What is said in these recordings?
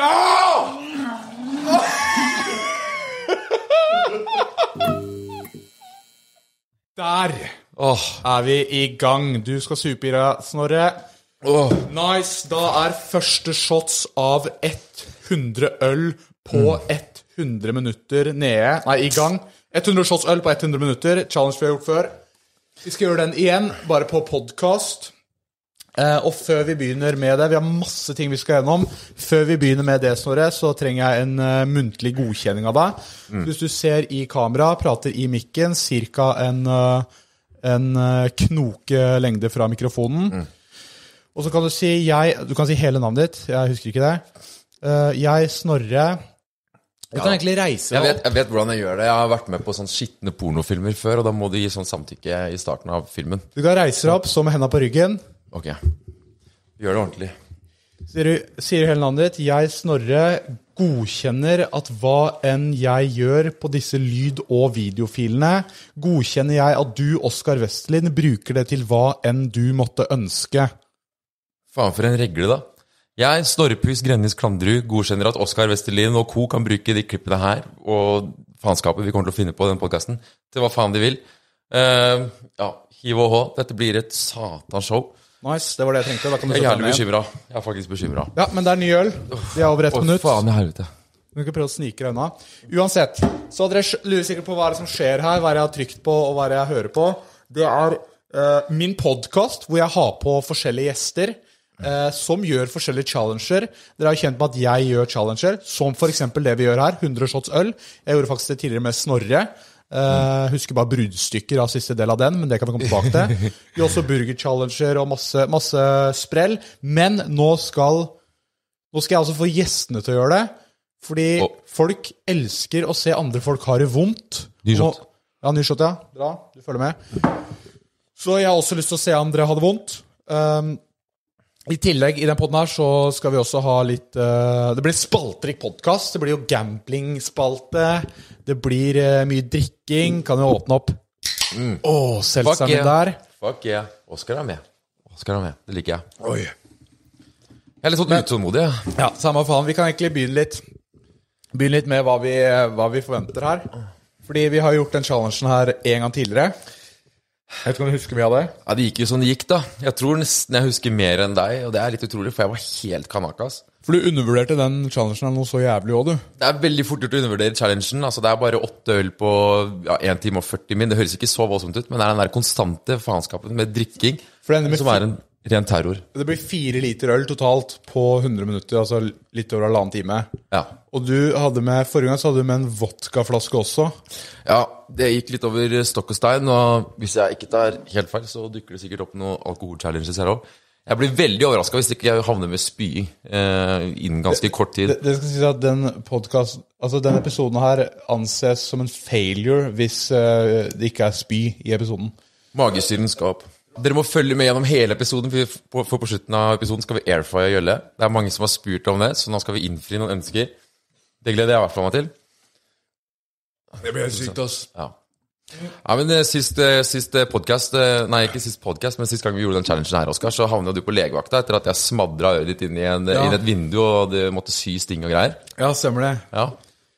Åh. Der er vi i gang. Du skal supe i deg, Snorre. Nice. Da er første shots av 100 øl på 100 minutter nede. Nei, i gang. 100 shots øl på 100 minutter. Challenge vi har gjort før. Vi skal gjøre den igjen, bare på podkast. Eh, og før vi begynner med det, vi har masse ting vi skal gjennom. Før vi begynner med det, Snorre, så trenger jeg en uh, muntlig godkjenning av deg. Hvis du ser i kamera, prater i mikken, ca. en, uh, en uh, knoke lengde fra mikrofonen. Og så kan du si jeg Du kan si hele navnet ditt. Jeg husker ikke det. Eh, jeg, Snorre Du kan egentlig reise deg opp. jeg vet hvordan jeg gjør det. Jeg har vært med på sånn skitne pornofilmer før, og da må du gi sånn samtykke i starten av filmen. Du kan reise deg opp, så med henda på ryggen. Ok. Gjør det ordentlig. Sier du sier hele navnet ditt. Jeg, Snorre, godkjenner at hva enn jeg gjør på disse lyd- og videofilene, godkjenner jeg at du, Oskar Westlin, bruker det til hva enn du måtte ønske. Faen for en regle, da. Jeg, Snorrepus Grennis Klandrud, godkjenner at Oskar Westerlin og co. kan bruke de klippene her og faenskapet vi kommer til å finne på i den podkasten, til hva faen de vil. Uh, ja, hiv og hå. Dette blir et satans show. Nice, det var det jeg tenkte. Da kan du Jeg er jævlig bekymra. Jeg er faktisk bekymra. Ja, men det er ny øl. Vi er over ett minutt. faen i helvete. Du kan prøve å snike deg unna. Uansett, så dere lurer sikkert på hva som skjer her, hva jeg har trykt på, og hva jeg hører på. Det er uh, min podkast hvor jeg har på forskjellige gjester. Uh, som gjør forskjellige challenger. Dere har kjent med at jeg gjør challenger, som f.eks. det vi gjør her. 100 shots øl. Jeg gjorde faktisk det tidligere med Snorre. Eh, husker bare bruddstykker av siste del av den, men det kan vi komme tilbake til. Vi har også burger challenger og masse, masse sprell. Men nå skal, nå skal jeg altså få gjestene til å gjøre det. Fordi oh. folk elsker å se andre folk ha det vondt. Ny shot. Ja, ny shot, ja. Bra. Du følger med. Så jeg har også lyst til å se andre ha det vondt. Um, I tillegg, i den poden her, så skal vi også ha litt uh, Det blir spaltrik spalterik podkast. Det blir jo gambling-spalte. Det blir uh, mye drikking. Kan jo åpne opp Å, Fuck seltzeren yeah. der. Fuck yeah. Oskar er med. Oskar er med. Det liker jeg. Jeg er litt sånn utålmodig. Ja. Ja, Samme faen. Vi kan egentlig begynne litt Begynne litt med hva vi, hva vi forventer her. Fordi vi har gjort den challengen her en gang tidligere. Jeg vet ikke om du husker mye av det? Ja, Det gikk jo som det gikk, da. Jeg tror nesten jeg husker mer enn deg, og det er litt utrolig, for jeg var helt kanakas. For du undervurderte den challengen noe så jævlig òg, du. Det er veldig fort gjort å undervurdere challengen. Altså, det er bare åtte øl på ja, 1 time og 40 min. Det høres ikke så voldsomt ut, men det er den der konstante faenskapen med drikking For det ender med som er en ren terror. Det blir fire liter øl totalt på 100 minutter, altså litt over halvannen time. Ja. Og du hadde med, forrige gang så hadde du med en vodkaflaske også. ja, det gikk litt over stokk og stein, og hvis jeg ikke tar helt feil, så dukker det sikkert opp noen alkoholchallenges her òg. Jeg blir veldig overraska hvis ikke jeg havner med spying eh, innen ganske kort tid. Det, det skal sies at den podcast, altså Denne episoden her anses som en failure hvis eh, det ikke er spy i episoden. Magesyren skal opp. Dere må følge med gjennom hele episoden, for på, på slutten av episoden skal vi airfrye Gjølle. Det er mange som har spurt om det, så nå skal vi innfri noen ønsker. Det gleder jeg i hvert fall meg til. Det blir helt sykt, ass. Ja. Ja, men eh, Sist, eh, sist podcast, eh, Nei, ikke sist podcast, men sist gang vi gjorde den challengen her, Oskar, så havna du på legevakta etter at jeg smadra øret ditt inn i, en, inn i et vindu, og det måtte sy sting og greier. Ja, stemmer det. Ja.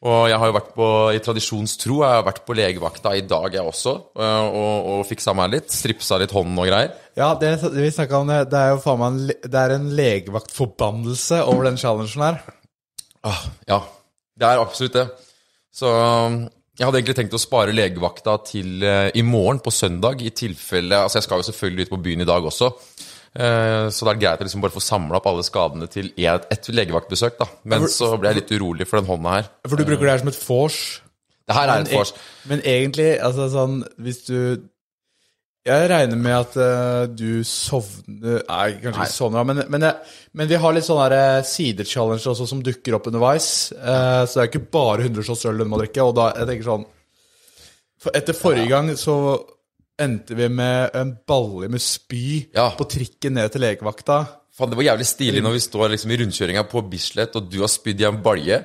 Og jeg har jo vært på, i tradisjonstro, jeg har vært på legevakta i dag, jeg også, eh, og, og fiksa meg litt. Stripsa litt hånden og greier. Ja, det, vi snakket om det. Det er jo faen meg en, det er en legevaktforbannelse over den challengen her. Ah, ja, det er absolutt det. Så um, jeg hadde egentlig tenkt å spare legevakta til eh, i morgen, på søndag, i tilfelle Altså, jeg skal jo selvfølgelig ut på byen i dag også. Eh, så det er greit å liksom bare få samla opp alle skadene til ett et legevaktbesøk, da. Men så ble jeg litt urolig for den hånda her. For du bruker det her som et vors. Det her er Men, et vors. men egentlig, altså sånn Hvis du Jeg regner med at uh, du sovner Nei, kanskje Nei. ikke sovner, men, men, jeg, men vi har litt sånne der, eh, sidechallenger også som dukker opp underveis. Uh, så det er ikke bare 100 shots øl du må drikke. Og da, jeg tenker sånn for Etter forrige gang så endte vi med en balle med spy Ja. på trikken ned til legevakta. Fan, Det var jævlig stilig når vi står liksom i rundkjøringa på Bislett, og du har spydd i en balje.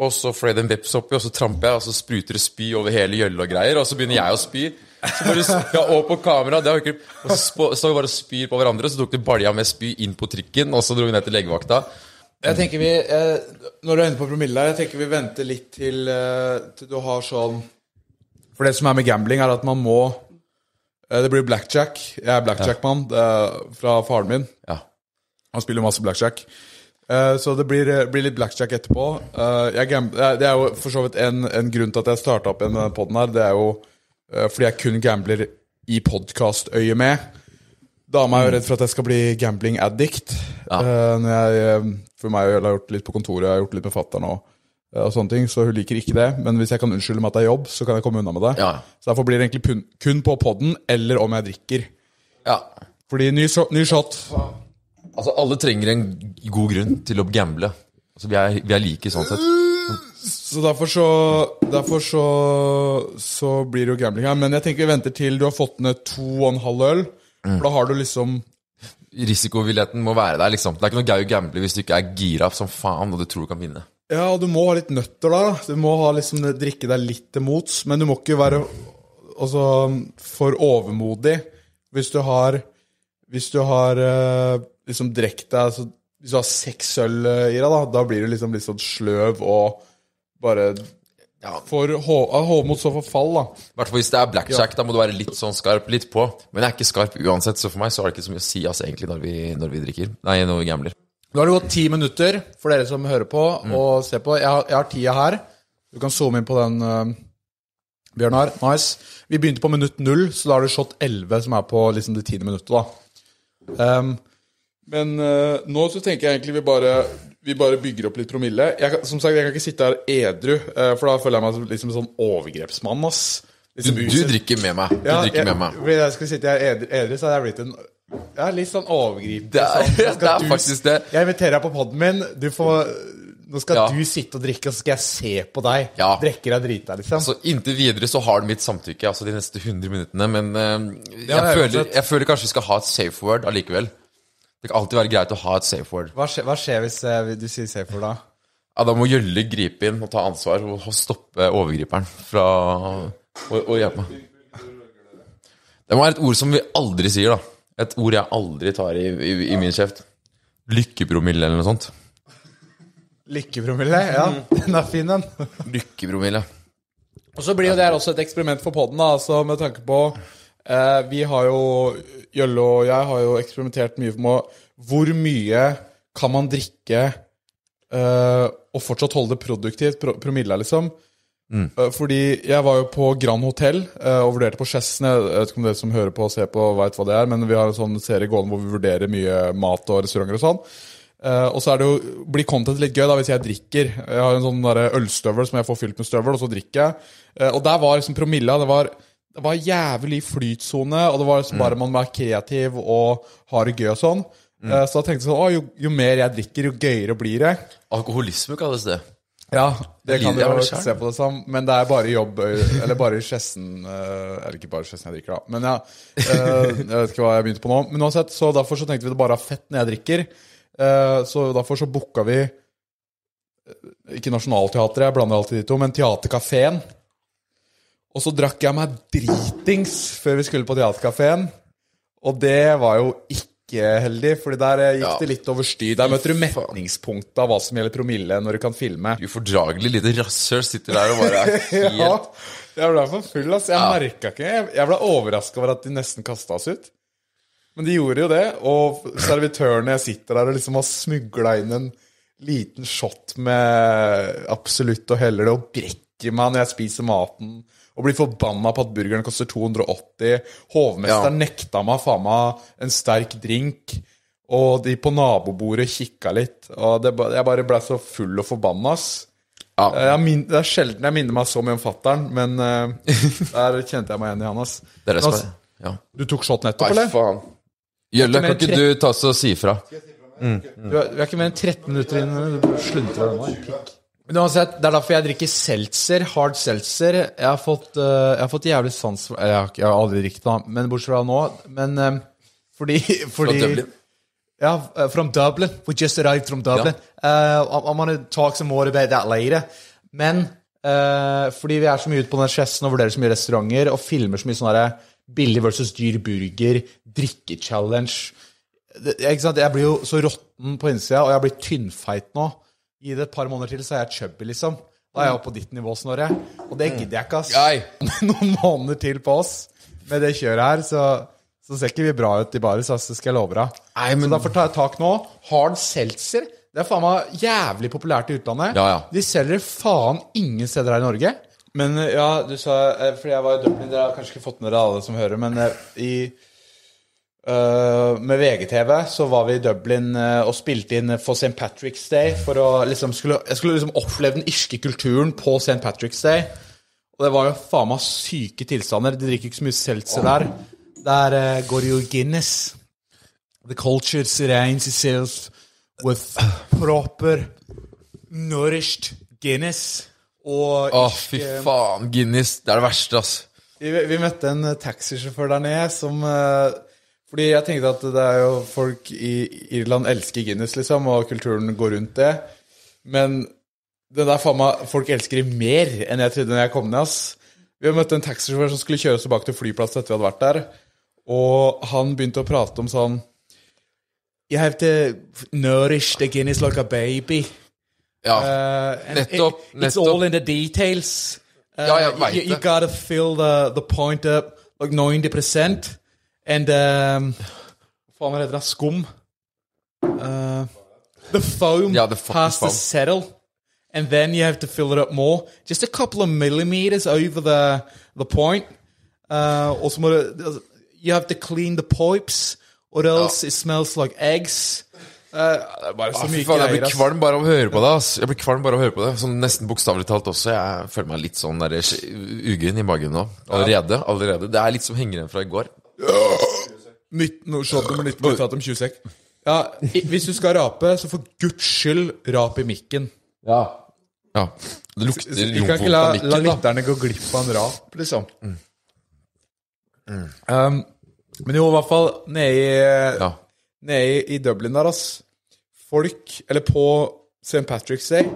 Og så fløy det en veps oppi, og så tramper jeg, og så spruter det spy over hele gjølla og greier. Og så begynner jeg å spy. Så bare, ja, og på kamera, det ikke Og så står bare spyr på hverandre, og så tok du balja med spy inn på trikken, og så dro vi ned til legevakta. Jeg tenker vi, eh, Når du er inne på promille, jeg tenker vi venter litt til, eh, til du har sånn For det som er med gambling, er at man må Det blir blackjack. Jeg er blackjack-mann er fra faren min. Ja. Han spiller masse blackjack. Eh, Så det blir, blir litt blackjack etterpå. Eh, Jeg eh, det er jo for så vidt en, en grunn til at jeg starta opp en denne poden her. Det er jo eh, fordi jeg kun gambler i podkastøyemed. Dama er jo redd for at jeg skal bli gambling addict. Ja. når jeg, eh, for meg jeg har gjort litt på kontoret, jeg har gjort litt med fatter'n eh, og sånne ting, så hun liker ikke det. Men hvis jeg kan unnskylde med at det er jobb, så kan jeg komme unna med det. Ja. Så derfor blir det egentlig kun på poden, eller om jeg drikker. ja. Fordi ny, shot- ny shot Altså, alle trenger en god grunn til å gamble. Altså, vi er, vi er like sånn sett. Så derfor så Derfor så Så blir det jo gambling her. Men jeg tenker vi venter til du har fått ned to og en halv øl. For da har du liksom Risikovilligheten må være der, liksom. Det er ikke noe gøy å gamble hvis du ikke er gira som faen og du tror du kan vinne. Ja, og du må ha litt nøtter da. Du må ha liksom drikke deg litt til mots. Men du må ikke være altså, for overmodig. Hvis du har Hvis du har eh, liksom drekt deg altså, Hvis du har seks øl eh, i deg, da, da blir du liksom litt sånn sløv og bare For ja, hovmot så forfall, da. Hvertfall hvert fall hvis det er blackjack, da må du være litt sånn skarp, litt på. Men jeg er ikke skarp uansett, så for meg så har det ikke så mye å si altså, egentlig når vi, når vi drikker. Nei, når vi gambler. Nå har det gått ti minutter for dere som hører på og ser på. Jeg har, jeg har tida her. Du kan zoome inn på den, uh, Bjørnar. Nice. Vi begynte på minutt null, så da har du shot 11, som er på liksom det tiende minuttet. da. Um, men uh, nå så tenker jeg egentlig vi bare, vi bare bygger opp litt promille. Jeg, som sagt, jeg kan ikke sitte her edru, uh, for da føler jeg meg som liksom en sånn overgrepsmann. ass. Du, Liksom, du drikker med meg. Du ja, drikker jeg, med meg. Hvis jeg skulle sitte her edru, edru, så hadde jeg blitt en ja, litt sånn overgripende. Det er- sånn, det er du- faktisk det. Jeg inviterer deg på poden min. Du får, nå skal Ja. du sitte og drikke, og så skal jeg se på deg. Ja. Drikke deg drita, liksom. Så inntil videre så har du mitt samtykke, altså de neste 100 minuttene. Men uh, jeg, ja, jeg føler, jeg føler kanskje vi skal ha et safe word allikevel. Det kan alltid være greit å ha et safe word. hva, skjer, hva skjer hvis uh, du sier safe word da? Ja, Da må Gjølle gripe inn og ta ansvar og, og stoppe overgriperen fra å, å hjelpe meg. Det må være et ord som vi aldri sier, da. Et ord jeg aldri tar i, i, i min kjeft. Lykkepromille eller noe sånt. Lykkepromille? Ja, den er fin, den. Lykkepromille. Og så blir jo det her også et eksperiment for poden, altså med tanke på eh, Vi har jo Jølle og jeg har jo eksperimentert mye med hvor mye kan man drikke eh, og fortsatt holde det produktivt, pro promilla, liksom. Eh, fordi jeg var jo på Grand Hotel eh, og vurderte på Chessene. Jeg vet ikke om dere som hører på og ser på, veit hva det er, men vi har en sånn serie gående hvor vi vurderer mye mat og restauranter og sånn. Eh, og så er det jo, blir content litt gøy da hvis jeg drikker. Jeg har en sånn der ølstøvel som jeg får fylt med støvel, og så drikker jeg. Og der var liksom promilla det var, det var jævlig flytsone, og det var liksom bare man var kreativ og har det gøy og sånn. Mm. så da tenkte jeg sånn, å, jo, jo mer jeg drikker, jo gøyere blir det. Alkoholisme kalles det. Ja, det kan du jo se på det som, men det er bare jobb Eller bare i Skjessen eh, Eller ikke bare Skjessen jeg drikker, da. Men ja, eh, jeg vet ikke hva jeg begynte på nå. Men uansett, så derfor så tenkte vi det bare er fett når jeg drikker. Eh, så derfor så booka vi eh, Ikke Nationaltheatret, jeg blander alltid de to, men Theatercaféen. Og så drakk jeg meg dritings før vi skulle på Theatercaféen. Og det var jo ikke heldig, Fordi der eh, gikk Ja. det litt over styr. Der møter du metningspunktet av hva som gjelder promille når du kan filme. Ufordragelig lite rasshøl sitter der og bare er helt Ja, jeg ble for full, ass. Jeg merka ikke Jeg, jeg ble overraska over at de nesten kasta oss ut. Men de gjorde jo det, og servitørene sitter der og liksom har smugla inn en liten shot med Absolutt og heller det og brekker meg når jeg spiser maten. Og blir forbanna på at burgeren koster 280. Hovmesteren nekta meg faen meg en sterk drink. Og de på nabobordet kikka litt. Og det, jeg bare ble så full og forbanna, ass. Ja. Jeg min, det er sjelden jeg minner meg så mye om fattern, men uh, der kjente jeg meg igjen i han. ass. Men altså, Ja. Du tok shot nettopp, Nei, eller? faen. Gjølle, kan ikke du ta så si ifra? Du er, vi er ikke mer enn 13 minutter inn. Du sluntrer deg nå. pikk. Men uansett, Det er derfor jeg drikker seltzer. Hard seltzer. Jeg har fått, eh, jeg har fått jævlig sans for Jeg har, jeg har aldri drukket det, men bortsett fra nå. Men eh, fordi, fordi Dublin? Ja, uh, from Dublin. We just arrived from Dublin. Uh, I'm, gonna talk some more about that later. Men uh, fordi vi er så mye ute på den chessen og vurderer så mye restauranter og filmer så mye sånn billig versus dyr burger, drikke-challenge? Jeg blir jo så råtten på innsida, og jeg blir tynnfeit nå. Gi det et par måneder til, så er jeg chubby, liksom. Da er jeg oppe på ditt nivå, Snorre. Og det gidder jeg ikke, ass. Nei. Noen måneder til på oss med det kjøret her, så, så ser ikke vi bra ut i baris, ass. Det skal jeg love deg. Men- Så derfor tar jeg tak nå. Hard seltzer. Det er faen meg jævlig populært i utlandet. Ja, ja. De selger faen ingen steder her i Norge. Men ja, du sa eh, Fordi jeg var i Dublin, dere har kanskje ikke fått med dere alle som hører, men eh, i med VGTV så var vi i Dublin eh, og spilte inn for St. Patrick's Day. For å liksom skulle, Jeg skulle liksom oppleve den irske kulturen på St. Patrick's Day. Og det var jo faen meg syke tilstander. De drikker ikke så mye seltzer der. Der uh, går jo Guinness. The culture surrounds itself with proper nourished Guinness. Og Å, oh, fy eh, faen. Guinness. Det er det verste, ass. vi, vi møtte en eh, taxisjåfør der nede som eh, Fordi jeg tenkte at det er jo folk i Irland elsker Guinness, liksom, og kulturen går rundt det. Men det der faen meg Folk elsker det mer enn jeg trodde når jeg kom ned, ass. Vi har møtt en taxisjåfør som skulle kjøre oss tilbake til flyplassen etter vi hadde vært der. Og han begynte å prate om sånn You have to nourish the Guinness like a baby. Ja. Uh, and Nettopp, it- It's nettopp. all in the details. Uh, Ja, jeg vet you, you gotta fill the, the point up like 90%. And um, Hva faen heter det? Skum? Uh, the foam yeah, the has has to settle. And then you have to fill it up more. Just a couple of millimeters over the, the point. Uh, må You have to clean the pipes, or else it smells like eggs. Uh, det er bare så Ah, mye faen, jeg blir kvalm bare av å høre på det. ass Jeg blir kvalm bare av å høre på det Sånn Nesten bokstavelig talt også. Jeg føler meg litt sånn der uggen i magen nå. Allerede. allerede Det er litt som henger igjen fra i går. Nytt, no, shot nummer 19 ble tatt om 20 sek. Ja, i, hvis du skal rape, så for guds skyld rap i mikken. Ja. Det lukter Vi kan ikke la, la mikken, da. lytterne gå glipp av en rap, liksom. Um, men jo, i hvert fall nede i, Ja. nede i, i Dublin der, ass. Folk, eller på St. Patrick's Day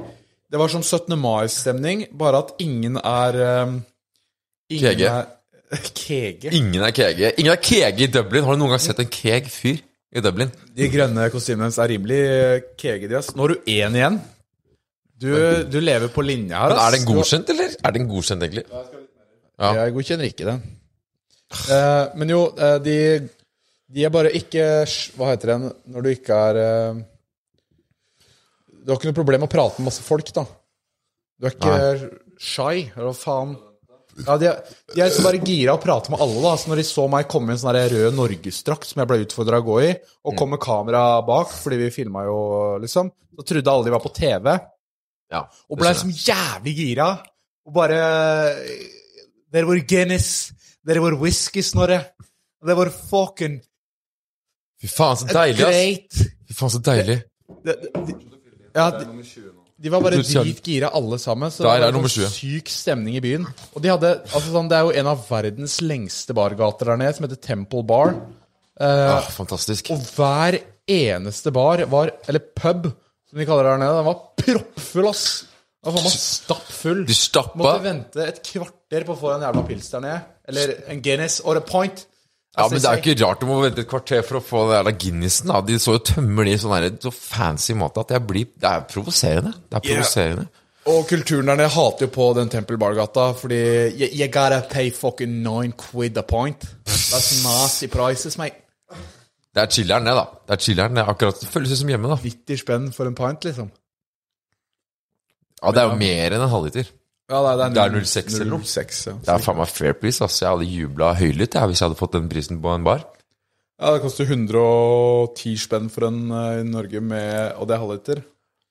Det var sånn 17. mai-stemning, bare at ingen er um, ingen Kege. Er, kege. Ingen er kege. Ingen er kege i Dublin. Har du noen gang sett en keg fyr i Dublin? De grønne kostymene er rimelig kege, de, ass. Nå har du én igjen. Du, du lever på linja her, Men ass. er den godkjent, eller? Er den godkjent, egentlig? Jeg godkjenner ikke den. Eh, men jo, eh, de, de er bare ikke Hva heter det når du ikke er eh, Du har ikke noe problem med å prate med masse folk, da. Du er ikke shy, eller hva faen. Ja, de, de er liksom bare gira å prate med alle, da. Så når de så meg komme i en sånn rød norgesdrakt som jeg ble utfordra å gå i, og kom med kamera bak, fordi vi filma jo, liksom, så trodde alle de var på TV. Ja. Og ble liksom jævlig gira. Og bare Dere var Guinness. Dere var whisky, Snorre. Det var fucking Fy faen, så deilig, ass. Fy faen, så deilig. Det- det- det, Ja, de, de var bare dritgira alle sammen. Så Der det var en sånn syk stemning i byen. Og de hadde, altså sånn, Det er jo en av verdens lengste bargater der nede, som heter Temple Bar. Ah, fantastisk. Og hver eneste bar var Eller pub, som de kaller det der nede. Den var proppfull, ass. Den var stappfull. De stappa Måtte vente et kvarter på å få en jævla pils der nede. Eller en Guinness or a pint. Ja, men det er jo ikke rart du må vente et kvarter for å få den der Guinnessen. da De så jo tømmer de sånn så fancy måte at jeg blir Det er provoserende. Det er provoserende. Og kulturen der nede hater jo på den Temple Bar-gata, fordi you, you gotta pay fucking nine quid a point. That's nasty prices, mate. Det er chiller'n, det, da. Det er chilleren, Det akkurat Det føles som hjemme, da. 90 spenn for en pint, liksom. Ja, det er jo mer enn en halvliter. Ja, det, Det er 06 eller noe. 06, ja. Det er faen meg fair pris, ass. Jeg hadde jubla høylytt jeg, hvis jeg hadde fått den prisen på en bar. ja, det koster 110 spenn for en uh, i Norge, med, og det er halvliter.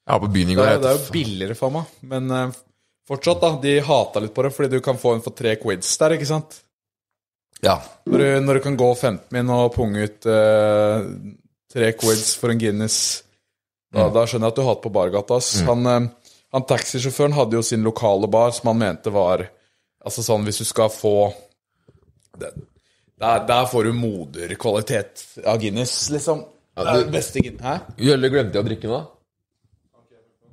Ja, på byen i Det går. er, det er jo billigere faen meg, men uh, fortsatt, da. De hata litt på det, fordi du kan få en for tre quids der, ikke sant? Ja. Når du, når du kan gå 15 min og punge ut uh, tre quids for en Guinness, da, da skjønner jeg at du hater på bargata. ass. Han, han taxisjåføren hadde jo sin lokale bar som han mente var Altså sånn hvis du skal få det, der, der får du moderkvalitet av Guinness, liksom. Det er du- det beste Guinness Hæ? Gjølle, glemte jeg å drikke nå?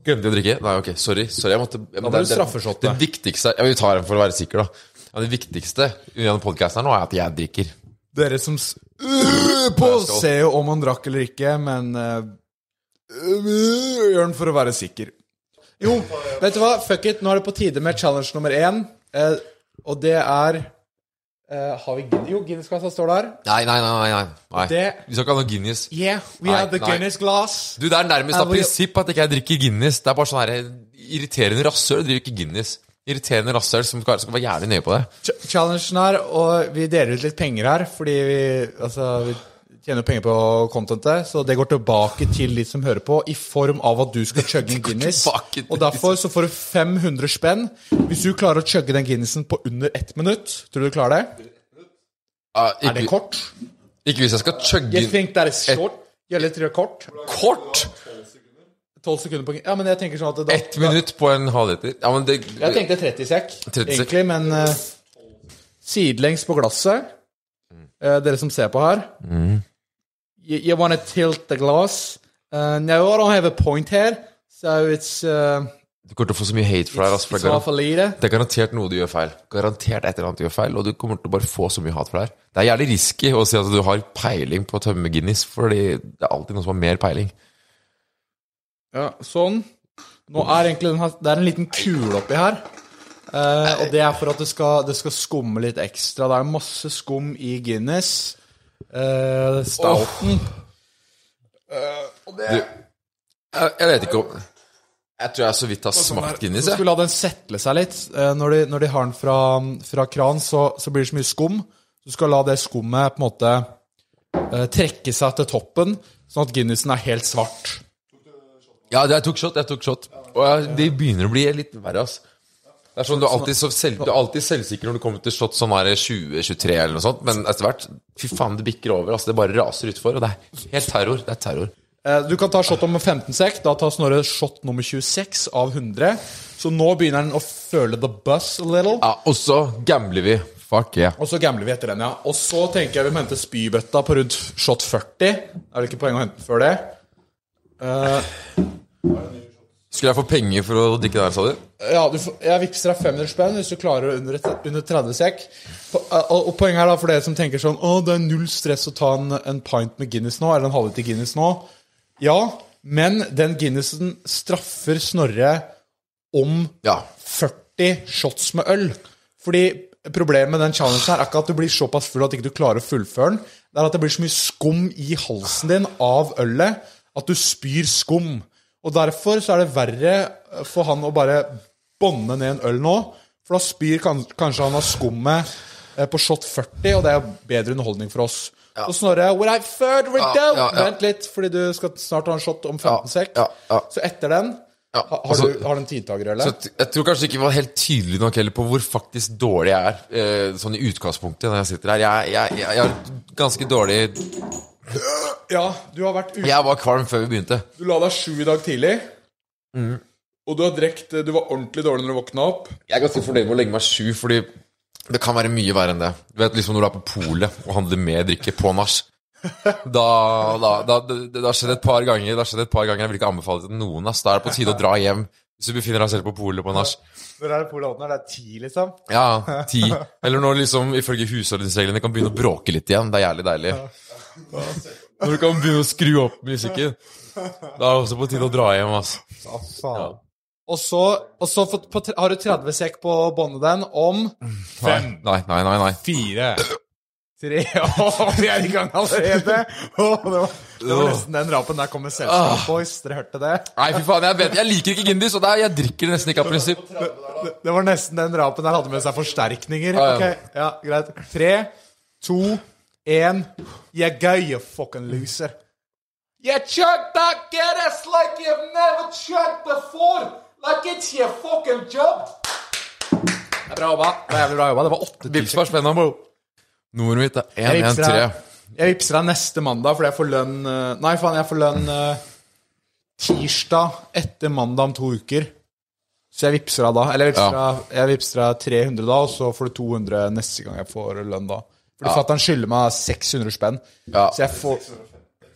Glemte jeg å drikke? Nei, ok, sorry. sorry jeg måtte, jeg, må det- du straffeshotte. Det viktigste Ja, Vi tar en for å være sikker, da. Ja, det viktigste gjennom podkasten podcasten her nå er at jeg drikker. Dere som øh, på ser jo om han drakk eller ikke, men øh, øh, gjør den for å være sikker. Jo, vet du hva? Fuck it. Nå er det på tide med challenge nummer én. Eh, og det er eh, Har vi Guinness? Jo, Guinness-kassa står der. Nei, nei, nei. nei, nei. Det- Vi skal ikke ha noe Guinness. Yeah, we Nei, have the nei. Guinness glass. Du, Det er nærmest Ja, av hvor- prinsipp at ikke jeg drikker Guinness. Det er bare sånn her irriterende rasshøl driver ikke Guinness. Irriterende rasshøl som skal, skal være jævlig nøye på det. Ch- Challengen her, og vi deler ut litt penger her, fordi vi, altså, vi tjener penger på contentet, så det går tilbake til de som hører på, i form av at du skal chugge en Guinness. Og derfor så får du 500 spenn hvis du klarer å chugge den Guinnessen på under ett minutt. Tror du du klarer det? Ja, Er det kort? ikke hvis jeg skal chugge You think that is short? Gjelder tre kort? Kort! 12 sekunder på Ja, men jeg tenker sånn at da, Ett minutt på en halvliter. Ja, men det Jeg tenkte 30 sekk, egentlig, men uh, sidelengs på glasset uh, Dere som ser på her you, you want to tilt the glass. Uh, no, I don't have a point here, so it's, uh, Du kommer til å få så mye hate fra deg. Altså, for det er. Det er garantert noe du gjør feil. Garantert et eller annet du gjør feil, og du kommer til å bare få så mye hat for det her. Det er jævlig risky å si at du har peiling på å tømme Guinness, fordi det er alltid noen som har mer peiling. Ja, sånn. Nå er egentlig den Det er en liten kule oppi her. Eh, og det er for at det skal, det skal skumme litt ekstra. Det er masse skum i Guinness. Uh, Stouten. Du, jeg, jeg vet ikke om Jeg tror jeg så vidt har smakt Guinness, Du jeg. skal la den setle seg litt. Eh, Når de, når de har den fra, fra kran, så, så blir det så mye skum. Du skal la det skummet på en måte eh, trekke seg til toppen, sånn at Guinnessen er helt svart. Ja, jeg tok shot, jeg tok shot. Og jeg, det begynner å bli litt verre, ass. Det er sånn, Du er alltid, så selv, du er alltid selvsikker når du kommer til shot sånn er 20-23 eller noe sånt, men etter hvert Fy faen, det bikker over. Altså, Det bare raser utfor, og det er helt terror. Det er terror. Eh, Du kan ta shot om 15 sek. Da tar Snorre shot nummer 26 av 100. Så nå begynner han å føle the buzz a little. Ja, Og så gambler vi. Fuck yeah. Og så gambler vi etter den, ja. Og så tenker jeg vi må hente spybøtta på rundt shot 40. Er det ikke poeng å hente den før det? Skulle jeg få penger for å drikke det her, sa du? Ja, du får, jeg vippser deg 500 spenn hvis du klarer under, under 30 sek. På- Og, og poenget er da for dere som tenker sånn Å, det er null stress å ta en, en pint med Guinness nå, eller en halvliter Guinness nå. Ja, men den Guinnessen straffer Snorre om Ja. 40 shots med øl. Fordi problemet med den challengen her er ikke at du blir såpass full at ikke du klarer å fullføre den. Det er at det blir så mye skum i halsen din av ølet at du spyr skum. Og derfor så er det verre for han å bare bånde ned en øl nå. For da spyr kan, kanskje han av skummet eh, på shot 40, og det er bedre underholdning for oss. Så Snorre, without further ado Ja, ja, ja. Vent litt, fordi du skal snart ha en shot om 15 sek. ja, ja. Så etter den Ja, ha- har, altså- du, har du en tidtaker, eller? Jeg tror kanskje ikke jeg var helt tydelig nok heller på hvor faktisk dårlig jeg er, eh, sånn i utgangspunktet når jeg sitter her. Jeg, jeg, jeg, jeg har ganske dårlig Ja, du har vært ute. Jeg var kvalm før vi begynte. Du la deg sju i dag tidlig. Mm. Og du har drekt Du var ordentlig dårlig når du våkna opp. Jeg er ganske fornøyd med å legge meg sju, fordi det kan være mye verre enn det. Du vet liksom når du er på polet og handler med drikke på nach. Da, da, da, det, det har skjedd et par ganger. Det har skjedd et par ganger Jeg vil ikke anbefale det til noen. Ass. Da er det på tide å dra hjem hvis du befinner deg selv på polet på nach. Når er det polet åpner? Det er ti, liksom? Ja, ti. Eller når liksom ifølge husordensreglene kan begynne å bråke litt igjen. Det er jævlig deilig. Når du kan begynne å skru opp musikken. Da er det også på tide å dra hjem, ass. Og så, og så få- på, har du 30 sekk på båndet den om Fem. nei, nei. nei, nei. fire. Tre vi er i gang allerede! Oh, det, var, det var nesten den rapen. Der kommer Selskap Boys. Dere hørte det? Nei, fy faen, jeg, vet, jeg liker ikke Gindis, og det jeg drikker det nesten ikke av prinsipp. Det, det var nesten den rapen der hadde med seg forsterkninger. Ja, ja. Ok, ja, greit. Tre, to, én You're gay, you fucking loser. You chug that Guinness like you've never chugged before! Like it's your fucking job! Det er bra jobba. Det er jævlig bra jobba. Det var åtte Vips var spennende, bro. Nummeret mitt er Jeg vippser 113. deg- Jeg vippser deg neste mandag, fordi jeg får lønn eh, Nei, faen, jeg får lønn eh, tirsdag etter mandag om to uker. Så jeg vippser deg da. Eller jeg vippser, Ja. deg, jeg vippser deg 300 da, og så får du 200 neste gang jeg får lønn da. Fordi fatter'n skylder meg 600 spenn. Ja. Så jeg får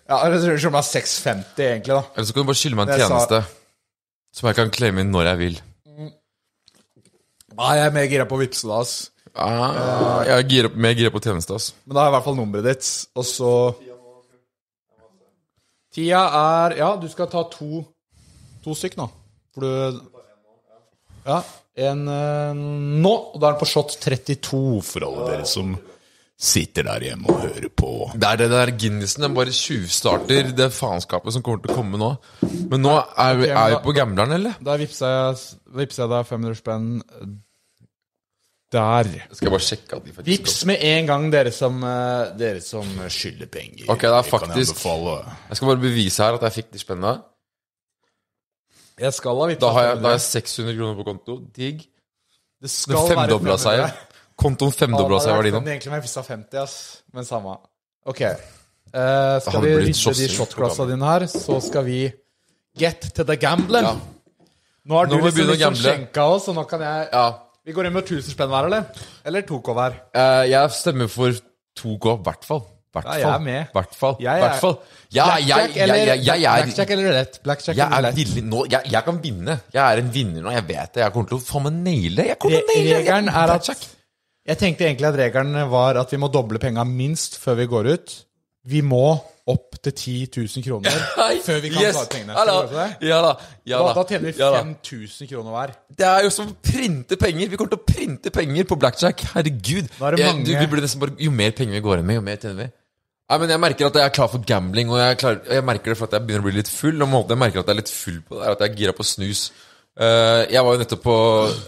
Ja, eller så skylder meg 650, egentlig, da. Eller så kan du bare skylde meg en Det jeg sa- tjeneste. Som jeg kan claime inn når jeg vil. Nei, jeg er mer gira på å vippse da, ass. Ah, jeg er gira- mer gira på tjeneste, ass. Men da har jeg i hvert fall nummeret ditt, og så Tida er Ja, du skal ta to To stykk nå. For du Ja. En eh, nå, og da er den på shot 32 for alle dere som sitter der hjemme og hører på. Det er det der Guinnessen. Den bare tjuvstarter det faenskapet som kommer til å komme nå. Men nå er vi, er vi på gambleren, eller? Da vippsa jeg, vippsa jeg deg 500 spenn der. Skal jeg bare sjekke at de faktisk Vips med en gang, dere som, eh, dere som skylder penger. Ok, det er faktisk jeg Jeg skal bare bevise her at jeg fikk de spennene. Jeg skal ha vippsa Da har jeg, da har jeg 600 kroner på konto. Digg. Det Det skal være femdobla seg. 500. Kontoen femdobla seg verdien nå. Men egentlig må jeg vissa 50, ass. Men samme. Ok. Eh, skal vi rydde de shotglassene dine her, så skal vi get to the gambling. Ja. Nå har Nå du må vi liksom, begynne å liksom gamble. skjenka oss, og nå kan jeg Ja. Vi går inn med 1000 spenn hver, eller? Eller 2K hver? Eh, jeg stemmer for 2K, i hvert fall. Hvert Ja, jeg er med. Hvert fall. Jeg er- Hvert fall. Ja, jeg, jeg, Blackjack eller, jeg, jeg, jeg, er Blackjack eller roulette? Blackjack Jeg eller er villig nå. Jeg, jeg kan vinne. Jeg er en vinner nå. Jeg vet det. Jeg kommer til å faen meg naile. Jeg kommer til å naile Regelen er at Blackjack. Jeg tenkte egentlig at regelen var at vi må doble penga minst før vi går ut. Vi må opp til 10 000 kroner før vi kan yes. ta ut pengene. Ja da. Ja da. Ja Da, da. tjener vi 5000 kroner hver. Det er jo som å printe penger. Vi kommer til å printe penger på blackjack. Herregud. Er Jeg- du, blir bare, jo mer penger vi går inn med, jo mer tjener vi. Nei, men Jeg merker at jeg er klar for gambling, og jeg, klar, jeg merker det for at jeg begynner å bli litt full. Og jeg merker at jeg er litt full på, det er at jeg er gira på snus. Eh, jeg var jo nettopp på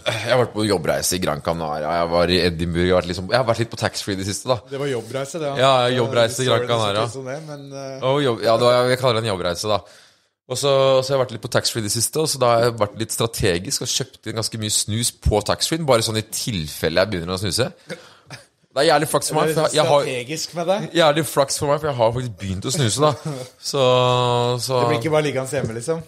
Jeg har vært på jobbreise i Gran Canaria. Jeg var i Edinburgh. Jeg har vært, liksom, jeg har vært litt på taxfree i det siste. da Det var jobbreise, det. Ja, jobbreise i Gran Canaria. men, eh, jobb, ja, var, jeg kaller det en jobbreise, da. Og så, så har jeg vært litt på taxfree i det siste, og så da har jeg vært litt strategisk og kjøpt inn ganske mye snus på taxfree, bare sånn i tilfelle jeg begynner å snuse. Det er jævlig flaks for meg, for jeg, strategisk med det. Jævlig flaks for meg, for jeg har faktisk begynt å snuse, da. Så, så Det blir ikke bare liggende hjemme, liksom.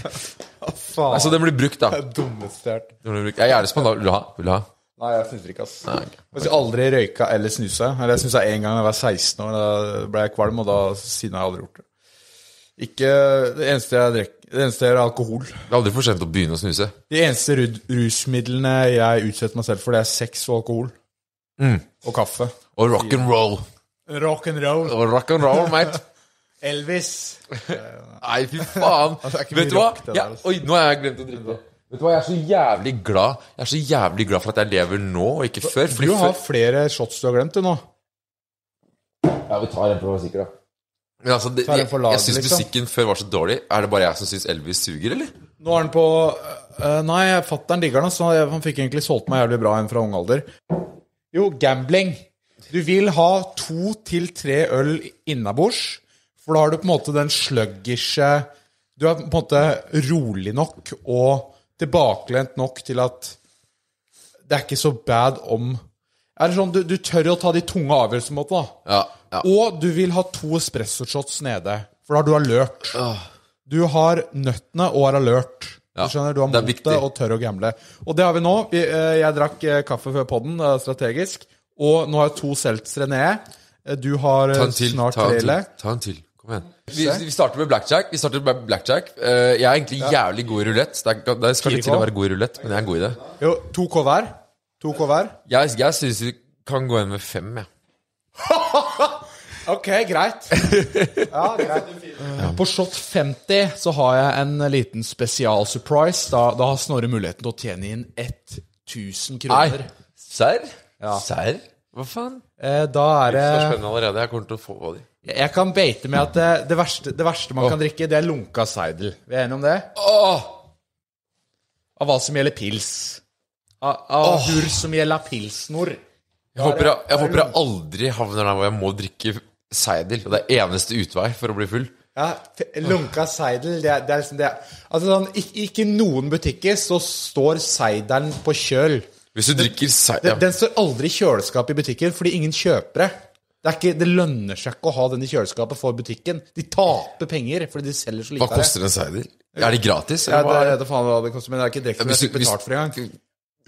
Hva faen? så den blir brukt, da. det er dummeste jeg har hørt. Blir brukt. Jeg er gjerne spennende. Vil du ha? Vil du ha? Nei, jeg snuser ikke, ass. Nei, okay. Jeg har aldri røyka eller snusa. Eller jeg snusa én gang da jeg var 16 år. Da ble jeg kvalm, og da siden har jeg aldri gjort det. Ikke Det eneste jeg drikker Det eneste er alkohol. Det er aldri for sent å begynne å snuse. De eneste rusmidlene jeg utsetter meg selv for, det er sex og alkohol. Og kaffe. Og rock and roll. Rock and roll. Og rock and roll, mate. Elvis. Nei, fy faen. Altså, Vet du hva? rock, der, Ja, altså. oi, nå har jeg glemt å drikke. Vet du hva, Jeg er så jævlig glad Jeg er så jævlig glad for at jeg lever nå, og ikke før. Fordi Du har før flere shots du har glemt, du nå. Ja, vi tar en for å være sikker, da. Men altså, det, jeg, jeg syns liksom. musikken før var så dårlig. Er det bare jeg som syns Elvis suger, eller? Nå er den på uh, Nei, fatter'n digger den. Så han fikk egentlig solgt meg jævlig bra en fra ung alder. Jo, gambling. Du vil ha to til tre øl innabords, for da har du på en måte den sluggishe Du er på en måte rolig nok og tilbakelent nok til at det er ikke så bad om Er det sånn, du, du tør å ta de tunge avgjørelsene, på en måte, da. Ja, ja. Og du vil ha to espresso-shots nede, for da har du alert. Du har nøttene og er alert. Ja, Du skjønner, du har det motet viktig. og tør å gamble. Og det har vi nå. Eh, Jeg drakk eh, kaffe før podden, eh, strategisk. Og nå har jeg to seltzere nede. Du har Ta en til. snart Ta trele. Ta en til. Kom igjen. Vi, vi starter med blackjack. Vi starter med blackjack. Eh, jeg er egentlig jævlig god i rulett. Det, er- det skal litt til å være god i rulett, men jeg er god i det. Jo, to K hver. To K hver. Jeg, jeg syns vi kan gå inn med fem, jeg. Ok, greit. Ja, greit. På shot 50 så har jeg en liten spesialsurprise. Da, da har Snorre muligheten til å tjene inn 1000 kroner. Nei. Serr? Ja. Serr? Hva faen? Eh, Da er Det er spennende allerede. Jeg kommer til å få de. Jeg kan beite med at det, det, verste, det verste man kan drikke, det er lunka seidel. Vi er enige om det? Åh! Av hva som gjelder pils. Av, av hvor som gjelder pilsnor. Jeg håper jeg, jeg håper jeg aldri havner der hvor jeg må drikke seidel. Og det er eneste utvei for å bli full. Ja, lunka seidel, det er, det er liksom det Altså sånn, ikke, ikke noen butikker så står seidelen på kjøl. Hvis du drikker seidel Ja. den står aldri i kjøleskapet i butikken fordi ingen kjøper det. Det, ikke, det lønner seg ikke å ha den i kjøleskapet for butikken. De taper penger fordi de selger så lite Hva koster en seidel? Er det gratis? Ja, det det? det faen hva det koster, men det er ikke direkte ja, betalt for engang.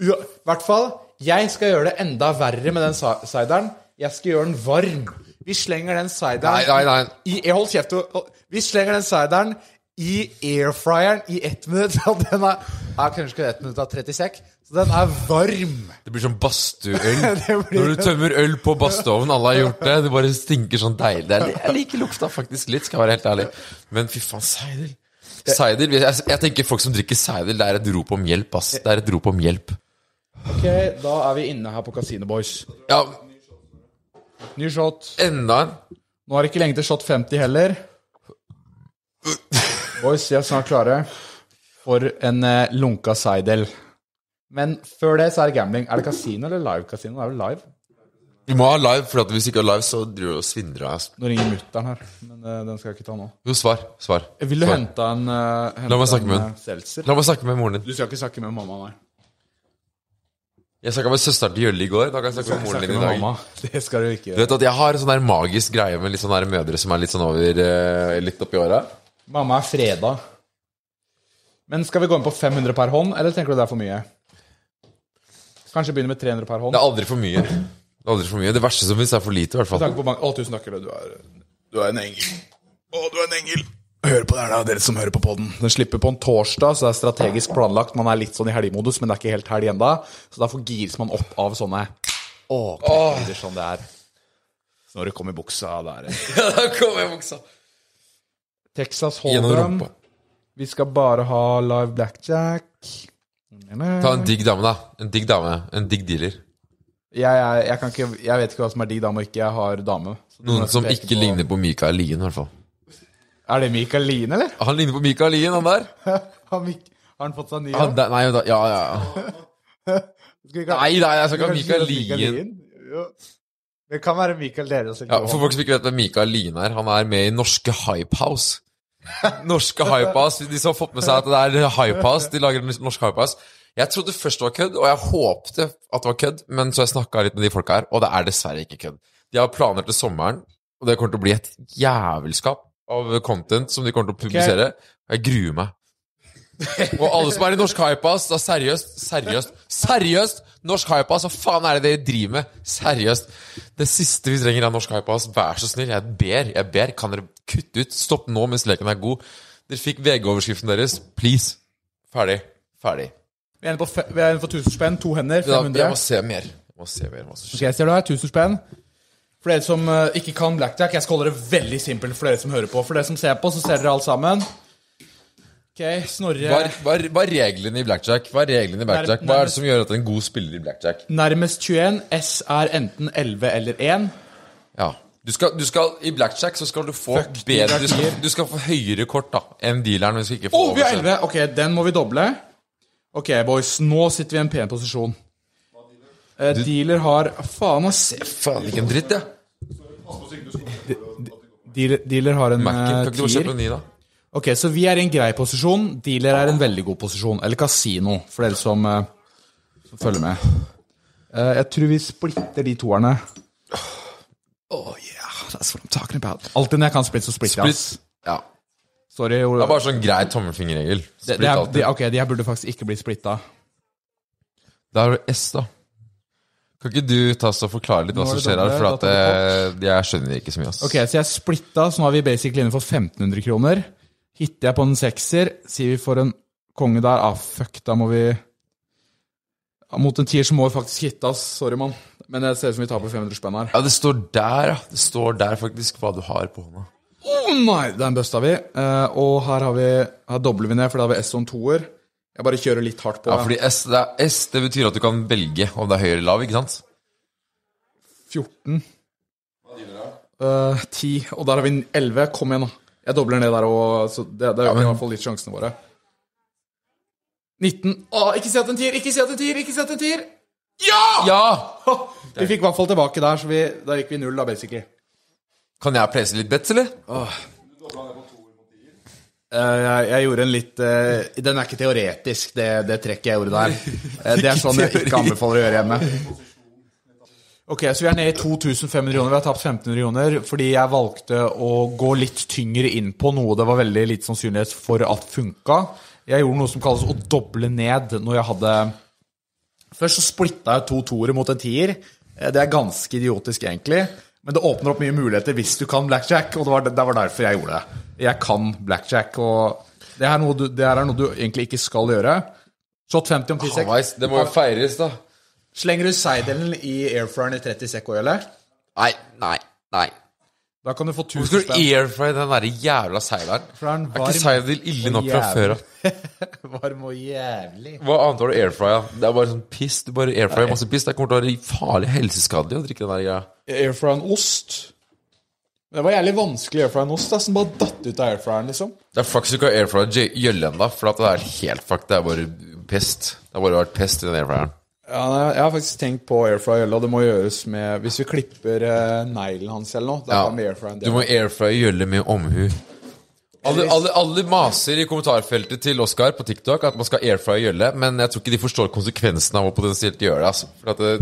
Ja, I hvert fall, jeg skal gjøre det enda verre med den seidelen. Jeg skal gjøre den varm. Vi slenger den sideren Nei, nei, nei. I, Hold kjeft. Vi slenger den sideren i airfryeren i ett minutt. Og den er ja, Kanskje ikke ett minutt av 30 sekk. Så den er varm. Det blir sånn badstueøl. Blir- Når du tømmer øl på badstueovnen, alle har gjort det. Det bare stinker sånn deilig. Er, jeg liker lukta faktisk litt, skal jeg være helt ærlig. Men fy faen, Seidel Cider, jeg, jeg tenker folk som drikker cider, det er et rop om hjelp, ass. Det er et rop om hjelp. Ok, Da er vi inne her på Casino Boys. Ja, Ny shot. enda en. Nå er det ikke lenge til shot 50 heller. Boys, vi er snart klare for en eh, lunka seidel. Men før det så er det gambling. Er det kasino eller live kasino? Det er vel live? Vi må ha live, for at hvis ikke er live, så driver du og svindler av oss. Nå ringer mutter'n her, men eh, den skal jeg ikke ta nå. Jo, svar. Svar. Vil du Svar. hente en, uh, hente meg snakke med en eh, seltzer? La meg snakke med moren din. Du skal ikke snakke med mamma, nei. Jeg snakka med søsteren til Jølle i går. Da kan jeg snakke med moren din i dag. mamma. Det skal du ikke gjøre. Du vet at jeg har en sånn der magisk greie med litt sånne der mødre som er litt sånn over eh, Litt oppi åra. Mamma er freda. Men skal vi gå inn på 500 per hånd, eller tenker du det er for mye? Kanskje begynne med 300 per hånd? Det er aldri for mye. Det er aldri for mye. Det verste som fins, er for lite, i hvert Med fall. tanke på mange Å, tusen takk, du er, du er en engel. Å, du er en engel. Hør på det her, da, dere som hører på podden. Den slipper på en torsdag, så det er strategisk planlagt. Man er litt sånn i helgemodus, men det er ikke helt helg enda. Så derfor gires man opp av sånne Å, pepperlyder sånn det er. Så når det kommer i buksa, da er Ja, da kommer i buksa. Texas Hold'em. Vi skal bare ha live blackjack. Ta en digg dame, da. En digg dame. En digg dealer. Jeg, jeg, jeg, kan ikke, jeg vet ikke hva som er digg dame og ikke. Jeg har dame. Så Noen som ikke på- ligner på Mikael Lien, i hvert fall. Er det Mikael Lien, eller? Han ligner på Mikael Lien, han der. Har, Mik har han fått seg ny? Han der nei, da, ja, ja. Skal vi Nei, nei, jeg skal ikke ha Mikael Lien. Jo. Det kan være Mikael Lerøe. som Ja, for folk som ikke vet hvem Mikael Lien er, han er med i Norske Hype House. Norske Hype House. De som har fått med seg at det er Hype House, de lager Norske Hype House. Jeg trodde først det var kødd, og jeg håpte at det var kødd, men så har jeg snakka litt med de folka her, og det er dessverre ikke kødd. De har planer til sommeren, og det kommer til å bli et jævelskap av content som de kommer til å publisere. Jeg gruer meg. Og alle som er i Norsk hypas, da seriøst, seriøst, seriøst! Norsk hypas, hva faen er det dere driver med? Seriøst. Det siste vi trenger av Norsk hypas. Vær så snill, jeg ber, jeg ber, kan dere kutte ut? Stopp nå mens leken er god. Dere fikk VG-overskriften deres, please. Ferdig. Ferdig. Vi er inne på, fe- vi er inne på 1000 spenn, to hender, Ja, jeg må se mer. Jeg må se mer hva som skjer. Ok, ser du her, 1000 spenn. For dere som eh, ikke kan blackjack, jeg skal holde det veldig simpelt for dere som hører på. For dere som ser på, så ser dere alt sammen. Ok, Snorre Hva er, hva, er, hva er reglene i blackjack? Hva er reglene i blackjack? Hva er det som gjør at en god spiller i blackjack? Nærmest 21. S er enten 11 eller 1. Ja. Du skal, du skal, I blackjack så skal du få Fuck bedre du skal, du skal få høyere kort da enn dealeren. Hvis vi ikke Å, får vi har over 11! Ok, den må vi doble. Ok, boys, nå sitter vi i en pen posisjon. Eh, dealer har Faen, ass. Faen, ikke en dritt, jeg. Dealer, dealer har en Mac-en. eh, Kan ikke du tier. da? Ok, så vi er i en grei posisjon. Dealer er en veldig god posisjon. Eller kasino, for dere som, eh, som følger med. Eh, jeg tror vi splitter de toerne. Oh yeah, that's what I'm talking about. Alltid når jeg kan splitte, så splitter jeg. ass. Splitt. Ja. Sorry. Det er bare sånn grei tommelfingerregel. Splitt alltid. De, ok, de her burde faktisk ikke bli splitta. Da har du S, da. Kan ikke du ta oss og forklare litt hva som skjer her? For at eh, jeg skjønner ikke så mye. ass. Ok, så jeg splitta, så nå er vi basically inne for 1500 kroner. Hitter jeg på en sekser, sier vi for en konge der. Ah, fuck, da må vi ja, Mot en tier så må vi faktisk hitte, ass. Sorry, mann. Men det ser ut som vi taper 500 spenn her. Ja, det står der, ja. Det står der faktisk hva du har på hånda. Nei, den busta vi. Eh, og her har vi Her dobler vi ned, for da har vi S en toer. Jeg bare kjører litt hardt på. Ja, fordi S det, er S, det betyr at du kan velge om det er høy eller lav, ikke sant? 14. Eh, 10. Og der har vi 11. Kom igjen, da. Jeg dobler ned der òg, så det, det øker men- i hvert fall litt sjansene våre. 19. Å, ikke si at en tier! Ikke si at en tier! Ikke si at en tier! Ja! Ja! Vi fikk i hvert fall tilbake der, så vi, da gikk vi null, da, basically. Kan jeg place litt bets, eller? Eh, jeg, jeg gjorde en litt uh, Den er ikke teoretisk, det, det trekket jeg gjorde der. Eh, det er sånn jeg ikke anbefaler å gjøre hjemme. Ok, Så vi er nede i 2500 kroner. Vi har tapt 1500 kroner fordi jeg valgte å gå litt tyngre inn på noe det var veldig lite sannsynlighet for at funka. Jeg gjorde noe som kalles å doble ned når jeg hadde Først så splitta jeg to toere mot en tier. Eh, Det er ganske idiotisk, egentlig. Men det åpner opp mye muligheter hvis du kan blackjack, og det var, det var derfor jeg gjorde det. Jeg kan blackjack, og det er noe du, er noe du egentlig ikke skal gjøre. Shot 50 om 10 sek. Halvveis. Det må jo feires, da. Slenger du seidelen i airfryeren i 30 sek òg, eller? Nei, nei, nei. Da kan du få Hvorfor skal du spenn. airfry den der jævla seileren? For er Er ikke seidel ille nok fra før av? Varm og jævlig. Hva annet har du airfrya? Det er bare sånn piss. Du bare airfryer masse piss. Det kommer til å være farlig helseskadelig å drikke den der greia. Airfry en ost. Det var jævlig vanskelig å airfrye en ost, da, som bare datt ut av airfryeren, liksom. Det er faktisk ikke airfryer j- gjølle ennå, for det er helt fuck. Det er bare pest. Det har bare vært pest i den airfryeren. Ja, Jeg har faktisk tenkt på airfryer, og det må gjøres med Hvis vi klipper uh, neglen hans eller noe, da Ja. kan vi airfryer en Du må airfrye gjølle med omhu. Alle, alle, alle maser i kommentarfeltet til Oskar på TikTok at man skal airfrye gjølle, men jeg tror ikke de forstår konsekvensen av å potensielt gjøre det. Altså. For at det,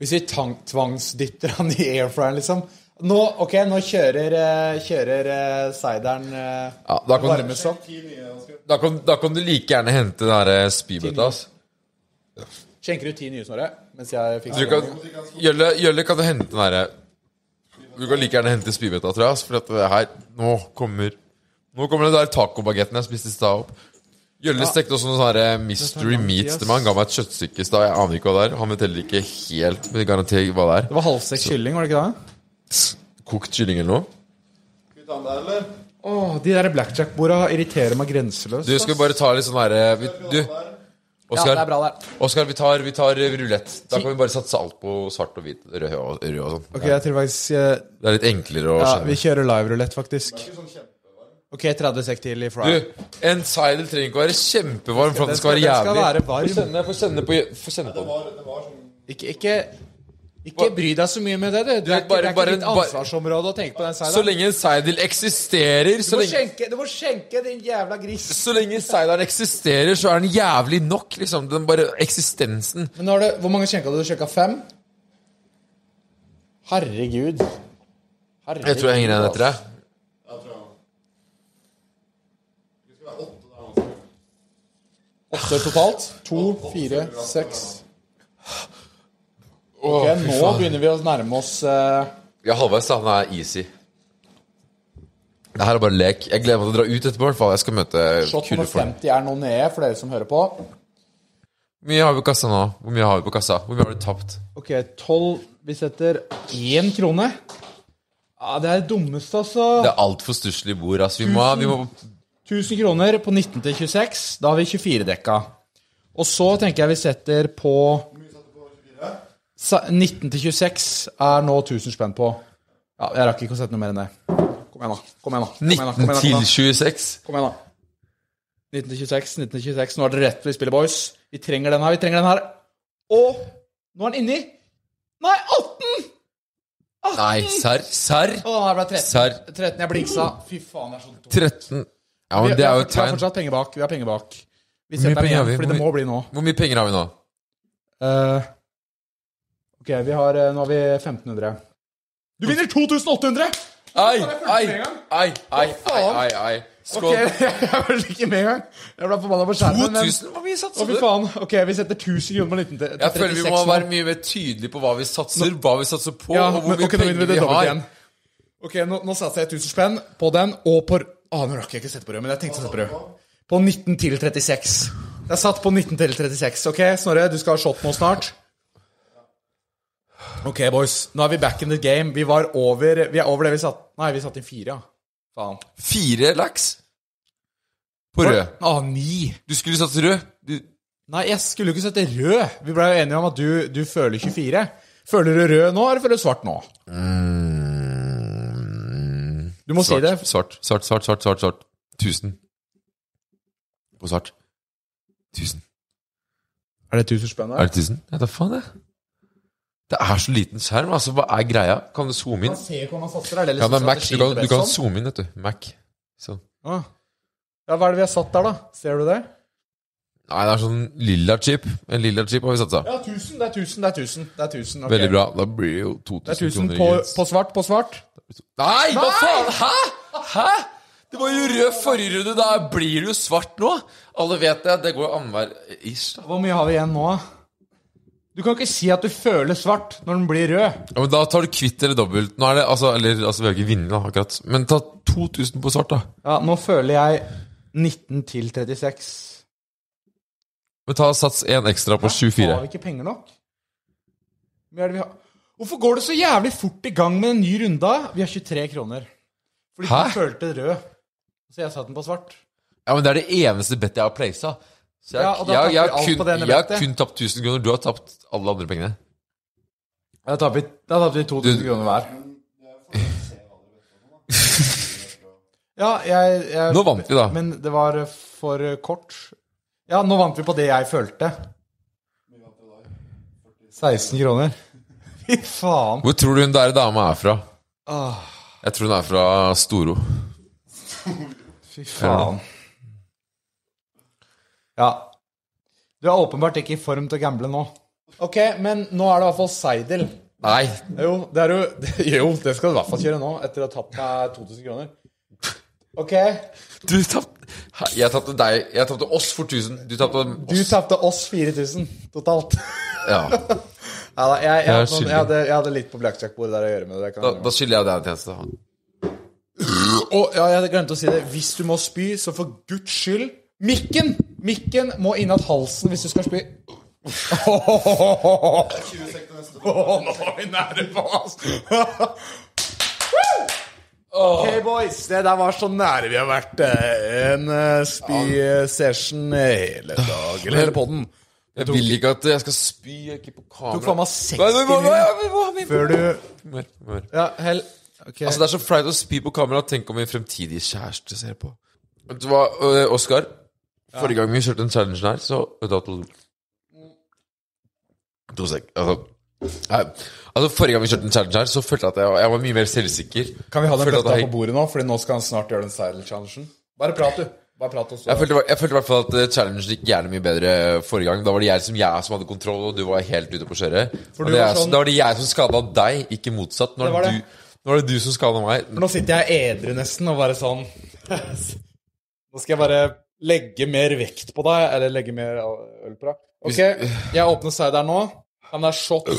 Hvis vi tang, tvangsdytter han i airfryeren, liksom Nå, ok, nå kjører, uh, kjører seideren uh, Ja, da kan- varmesokk. da, kan, da kan du like gjerne hente den der spybøtta. Altså. Skjenker du ti nye, Snorre? Mens jeg Du fikser kan, gjølle, gjølle kan du hente den derre Du kan like gjerne hente spybøtta, tror jeg. For at det her Nå kommer Nå kommer den der tacobagetten jeg spiste i stad, opp. Gjølle stekte også noen sånne Mystery Meats til meg. Han ga meg et kjøttstykke i stad. Jeg aner ikke hva det er. Han vet heller ikke helt, men garanterer hva det er. Det var halvstekt kylling, var det ikke det? Kokt kylling eller noe? Åh, De der blackjack-borda irriterer meg grenseløst. Du, skal vi bare ta litt sånn herre vi- Du, Ja, det er bra, der. Oskar, vi tar, vi tar eh, rulett. Da kan vi bare satse alt på svart og hvit. Rød og, rød og sånn. Ok, jeg tror faktisk eh, Det er litt enklere å Ja, skjønne. vi kjører live-rulett, faktisk. Ok, 30 sek til i fry. Du, en seidel trenger ikke å være kjempevarm for at Den den skal være jævlig. den skal være varm. Få kjenne, få kjenne på Få kjenne på den. Ikke, ikke, ikke bry deg så mye med det, du. Du er Bare- det er bare- ikke ditt ansvarsområde å tenke på den Så lenge en seidel eksisterer Du må, lenge, skjenke, du må skjenke, din jævla gris. så lenge seidelen eksisterer, så er den jævlig nok, liksom. Den bare eksistensen. Men nå har du, Hvor mange skjenka du? Du skjenka fem? Herregud. Herregud. Jeg tror jeg henger igjen etter deg. Åtte totalt? To, fire, seks Ok, nå begynner vi å nærme oss eh, Ja, halvveis, da. Han er easy. Det her er bare lek. Jeg gleder meg til å dra ut etterpå. i hvert fall. Jeg skal møte Shot kule nummer folk. 50 er nå nede, for dere som hører på. Hvor mye har vi på kassa nå? Hvor mye har vi på kassa? Hvor mye har du tapt? Ok, 12 Vi setter én krone. Ja, det er det dummeste, altså. Det er altfor stusslig bord. Altså. Vi, må, vi må 1000 kroner på 19 til 26. Da har vi 24 dekka. Og så tenker jeg vi setter på 19 til 26 er nå 1000 spenn på. Ja, Jeg rakk ikke å sette noe mer enn det. Kom igjen, da. Kom igjen, da. Kom igjen, da. Kom igjen, da. til 26? Kom igjen, da. 19 til 26, 19 til 26. Nå er dere rett til å spille, boys. Vi trenger den her, vi trenger den her. Og nå er den inni. Nei, 18! Nei, serr? Serr? Å, her ble 13. Serr? 13, jeg bliksa. Fy faen, det er så dumt. 13 Ja, men det er jo et tegn. Vi har fortsatt penger bak. Vi har penger bak. Vi setter den igjen, fordi det må bli nå. Hvor mye penger har vi nå? Eh, ok, vi har, eh, nå har vi 1500. Du vinner 2800! Ei, ei, ei, ei, ei, ei. Skål. ai, ai, ai, faen? ai, ai. Ok, jeg ble ikke med engang. Jeg ble forbanna på skjermen. 2000? Hvor mye satser du? faen. Ok, vi setter 1000 kroner på 19 til, Jeg føler vi må nå. være mye mer tydelige på hva vi satser, hva vi satser på, Ja, og hvor men, mye penger vi har. igjen. Ok, nå, nå satser jeg 1000 spenn på den, og på ah, Nå rakk jeg ikke sette på rød, men jeg tenkte å sette på rød. På 19 til 36. Det er satt på 19 til 36. Ok, Snorre, du skal ha shot nå snart. Ok, boys. Nå er vi back in the game. Vi var over Vi er over det vi satt Nei, vi satt inn fire, ja. Faen. Fire laks? På rød. Ah, ni. Du skulle satt rød. Du, Nei, jeg skulle jo ikke sette rød. Vi ble jo enige om at du, du føler 24. Føler du rød nå, eller føler du svart nå? Du må si det. svart, svart, svart, svart, svart, svart. 1000. På svart. 1000. Er det 1000 spenn Er det 1000? Ja, da faen, det. Det er så liten skjerm. altså, Hva er greia? Kan du zoome inn? Man ser hva man satser. Er det Ja, liksom det er Mac. Du kan, du kan zoome inn, vet du. Mac. Sånn. Ah. Ja, Hva er det vi har satt der, da? Ser du det? Nei, det er sånn lilla chip. En lilla chip har vi satsa. Ja, 1000. Det er 1000. Det er 1000. Det er 1000 ok. Veldig bra. Da blir det jo Det 2000 er 1000 kroner på, på svart på svart. Nei, hva faen? Hæ? Hæ? Det var jo rød forrige runde. Da blir det jo svart nå. Alle vet det. Det går annenhver ish. Hvor mye har vi igjen nå, da? Du kan ikke si at du føler svart når den blir rød. Ja, men Da tar du kvitt eller dobbelt. Nå er det, altså, eller, altså Vi har ikke vunnet, akkurat. Men ta 2000 på svart, da. Ja, nå føler jeg 19 til 36. Men ta sats én ekstra på 24. Har vi ikke penger nok? Hva er det vi har? Hvorfor går det så jævlig fort i gang med en ny runde? Vi har 23 kroner. Fordi Hæ? du følte rød. Så jeg satte den på svart. Ja, men det er det eneste bettet jeg har placet. Så jeg, Ja, og da jeg, jeg, på kun, jeg har kun tapt 1000 kroner. Du har tapt alle andre pengene. Da tapte vi, da tapte 2000 Du- kroner hver. Ja, jeg, jeg Nå vant vi, da. Men det var for kort. Ja, nå vant vi på det jeg følte. 16 kroner. Fy faen. Hvor tror du hun der dama er fra? Jeg tror hun er fra Storo. fy faen. Ja. Du er åpenbart ikke i form til å gamble nå. Ok, men nå er det i hvert fall seidel. Nei, Jo, det er jo Jo, det skal du i hvert fall kjøre nå, etter å ha tapt meg 2000 kroner. Ok. du tapte Jeg tapte deg. Jeg tapte oss for 1000. Du tapte Du oss. tapte oss 4000 totalt. Ja. Ja, da, jeg, jeg, Jeg noen- jeg, hadde, jeg hadde litt på blackjack-bordet der å gjøre med det. Kan Da, da skylder jeg deg en tjeneste. Å, ja, jeg glemte å si det. Hvis du må spy, så for guds skyld Mikken! Mikken må innat halsen hvis du skal spy. Åh, nå er vi nære på, altså. Ok, boys. Det der var så nære vi har vært eh, en uh, spy-session hele dag, eller hele podden. Jeg vil ikke at jeg skal spy. Jeg er ikke på kamera. Tok faen meg seks Nei, før du Mer, mer. Ja, hell Ok. Altså, det er så flaut å spy på kamera. Tenk om min fremtidige kjæreste ser på. Vet du hva, øh, Oskar? Forrige gang vi kjørte den challengen her, så da, to To sek. Altså, nei, altså, forrige gang vi kjørte den challengen her, så følte jeg at jeg, jeg var mye mer selvsikker. Kan vi ha den bøtta jeg- på bordet nå? Fordi nå skal han snart gjøre den Seidel-challengen. Bare prat, du. Bare prat også. Jeg følte, jeg følte i hvert fall at eh, challengen gikk gjerne mye bedre forrige gang. Da var det jeg som, jeg som hadde kontroll, og du var helt ute på kjøret. Det sånn- Da var det jeg som skada deg, ikke motsatt. Nå Det var det. du, nå er det du som skada meg. For nå sitter jeg edru nesten og bare sånn Nå skal jeg bare legge mer vekt på deg, eller legge mer øl på deg. Ok, jeg åpner seideren nå. Han er shot.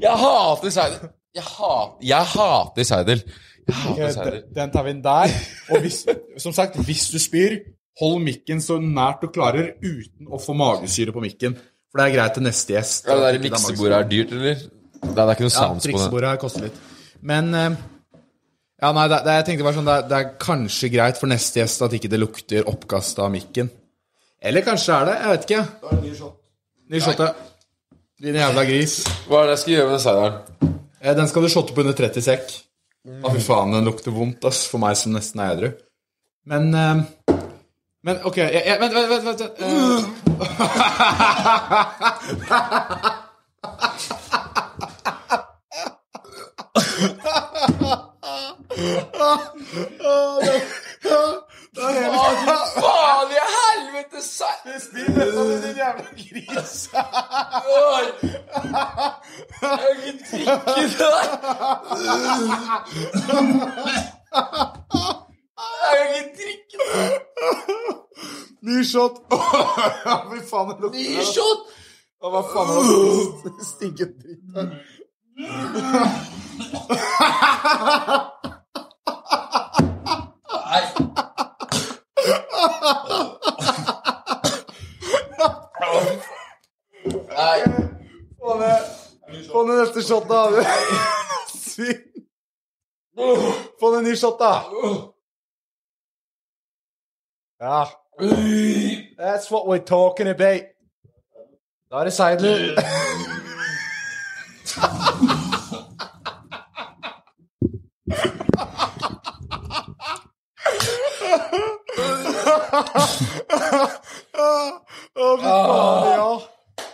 Jeg hater Seidel. Jeg, hat, jeg hater Seidel. Jeg hater Seidel. Den, den tar vi inn der. Og hvis, som sagt, hvis du spyr, hold mikken så nært du klarer uten å få magesyre på mikken. For det er greit til neste gjest. Ja, det der er miksebordet er dyrt, eller? Nei, det er ikke noe Ja, på det. triksebordet her koster litt. Men eh, Ja, nei, det, det, jeg tenkte bare sånn det, er- det er kanskje greit for neste gjest at ikke det lukter oppkast av mikken. Eller kanskje er det. Jeg vet ikke. Da er det ny shot. Ny shot, ja. Din jævla gris. Hva er det jeg skal gjøre med den seidelen? Eh, Den skal du shotte på under 30 sekk. Å, fy faen, den lukter vondt, ass, for meg som nesten er edru. Men eh, Men OK, jeg, jeg, vent, vent, vent. vent eh. Faen i helvete, Seidel! Din jævla gris. Jeg kan ikke drikke det der! Jeg kan ikke drikke det! Ny shot. Fy faen, det lukter Ny shot! Ja, Hva faen er det Stinket dritt her? Nei. Få ned Få ned neste shot, da. Svin. Få ned en ny shot, da. Ja. That's what we're talking about. Da er det seidel. Å, fy faen, ja.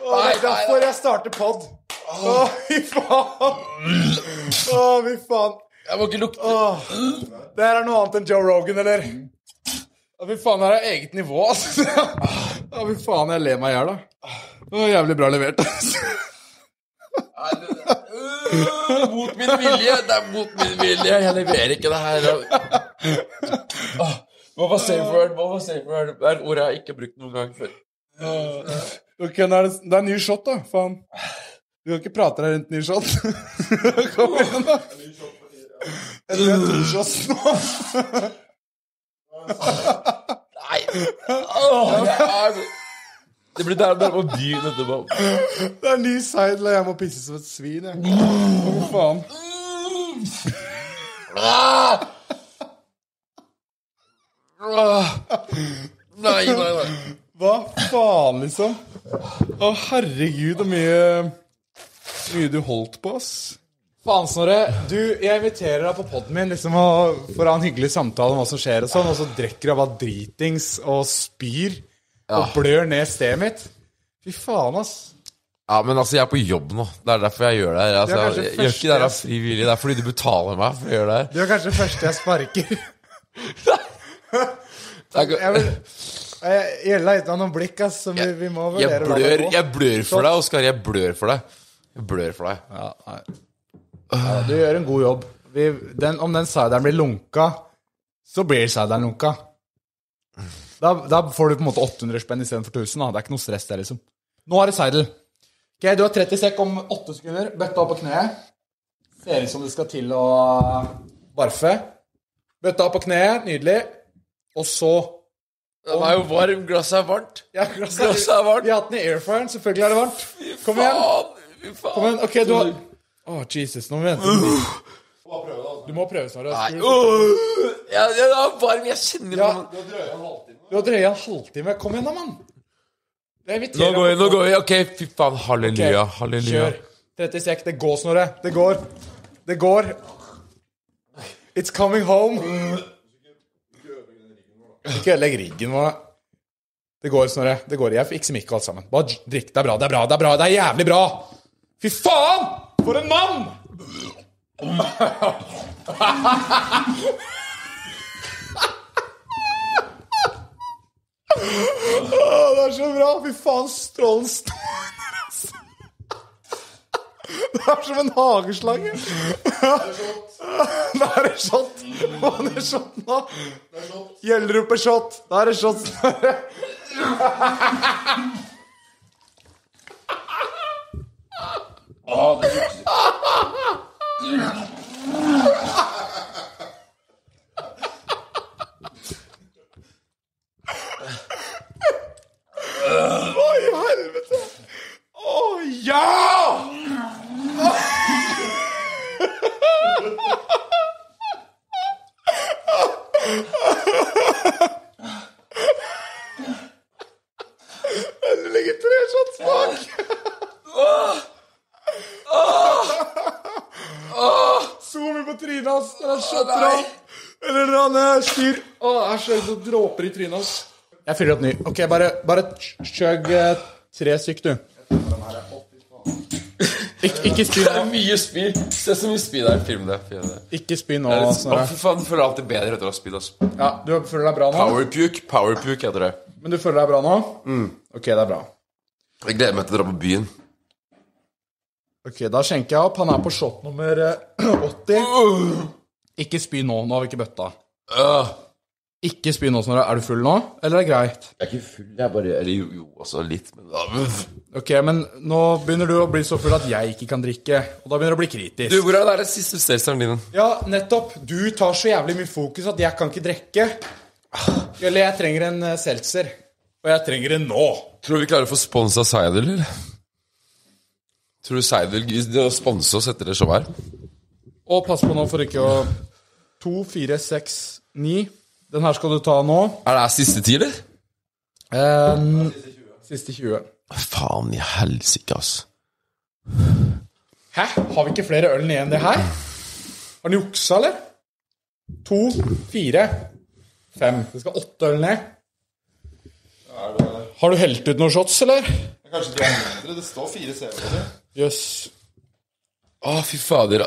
Oh, det er derfor jeg starter pod. Å, fy faen. Å, fy faen. Jeg må ikke lukte Det her er noe annet enn Joe Rogan, eller? Ja, fy faen, her er eget nivå, altså. Ja, fy faen, jeg ler meg i hjel, da. Det jævlig bra levert. altså. Mot min vilje! Det er mot min vilje. Jeg leverer ikke det her. Åh, Hva var safe word? Hva var safe word? Det er et ord jeg ikke har brukt noen gang før. Ok, nå er det, det er ny shot, da. Faen. Du kan ikke prate deg rundt ny shot. Kom igjen, da. Eller vi har to shots nå. Nei! Åh, det, er... det blir der bare å begynne etterpå. Det er ny seidel, og jeg må pisse som et svin, jeg. Hva faen? Nei, nei, nei. Hva faen, liksom? Å, herregud, så mye Mye du holdt på, ass. Faen, Snorre. Du, jeg inviterer deg på poden min liksom, og, for å ha en hyggelig samtale om hva som skjer, og sånn, og så drikker jeg bare dritings og spyr og blør ned stedet mitt. Fy faen, ass. Ja, men altså, jeg er på jobb nå. Det er derfor jeg gjør det. her. Altså, jeg, jeg gjør ikke det her av frivillig. Det er fordi du betaler meg for å gjøre det her. Du er kanskje første jeg sparker. Jeg vil jeg Gjella noen blikk, ass, som vi, vi må vurdere Jeg blør, jeg blør for deg, Oskar. Jeg blør for deg. Jeg blør for deg. Ja. Ja, du gjør en god jobb. Vi, den, om den sideren blir lunka, så blir sideren lunka. Da, da får du på en måte 800 spenn istedenfor 1000. Da. Det er ikke noe stress der, liksom. Nå er det seidel. Ok, Du har 30 sekk om 8 sekunder. Bøtta opp på kneet. Ser ut som det skal til å barfe. Bøtta opp på kneet. Nydelig. Og så Den er jo varm. Glasset er varmt. ja, glasset, Glasset er varmt. Vi har hatt den i airfiren. Selvfølgelig er det varmt. Kom igjen. Faen, faen. Kom igjen. Ok, du har Å, Jesus. Nå må vi vente. Du må prøve, Snorre. Nei. Åh, jeg, jeg er varm. Jeg kjenner Ja. halvtime Du har drøya en halvtime. Kom igjen, da, mann. Nå går vi. Nå går vi. Ok, fy faen. Halleluja. Okay. Halleluja. Kjør. 30 sek. Det går, Snorre. Det går. Det går. It's coming home. Ikke ødelegg riggen vår. Det går, Snorre. Det går. Jeg fikser Mikkel alt sammen. Bare drikk. Det er bra. Det er bra. Det er bra. Det er jævlig bra. Fy faen! For en mann! Åh, det er så bra! Fy faen, strålen står. Det er som en hageslange. Da er det shot. Hva er det shot nå? Gjellerup er shot. Da er det shot. Å, i helvete! Å, ja! Det ligger tre shots bak. Zoom på trynet hans når han shotter av. Eller han eh, spyr. Å, jeg det er så dråper i trynet hans. Jeg fyller opp ny. Ok, bare, bare chug eh, tre stykk, du. Ik ikke spy nå. Det er mye spy. Se så mye spy der. Film det. Film det. Ikke spy nå. Å, Snorre. faen, du føler alltid bedre etter å ha spydd. Altså. Ja, du føler deg bra nå? Powerpuke. Powerpuke heter det. Men du føler deg bra nå? Ok, det er bra. Jeg gleder meg til å dra på byen. Ok, Da skjenker jeg opp. Han er på shot nummer eh, 80. Ikke spy nå. Nå har vi ikke bøtta. Øh, Ikke spy nå, Snorre. Er du full nå, eller er det greit? jeg er ikke full, jeg er bare Eller jo, jo også litt, men da Ok, men nå begynner du å bli så full at jeg ikke kan drikke. Og da begynner du å bli kritisk. Du, hvor er det der siste seltzeren din? Ja, nettopp. Du tar så jævlig mye fokus at jeg kan ikke drikke. Eller jeg trenger en eh, seltzer. Og jeg trenger en nå. Tror du vi klarer å få spons av Seidel, eller? Tror du Seidel gidder å sponse oss etter det showet her? Og pass på nå for ikke å To, fire, seks, ni. Den her skal du ta nå. Er det her siste ti, eller? Um, siste 20. Faen i helsike, ass. Hæ? Har vi ikke flere øl igjen enn det her? Har den juksa, eller? To, fire, fem. Det skal åtte øl ned. Har du helt ut noen shots, eller? Kanskje de er mindre. Det står fire CV-er. Jøss. Å, fy fader.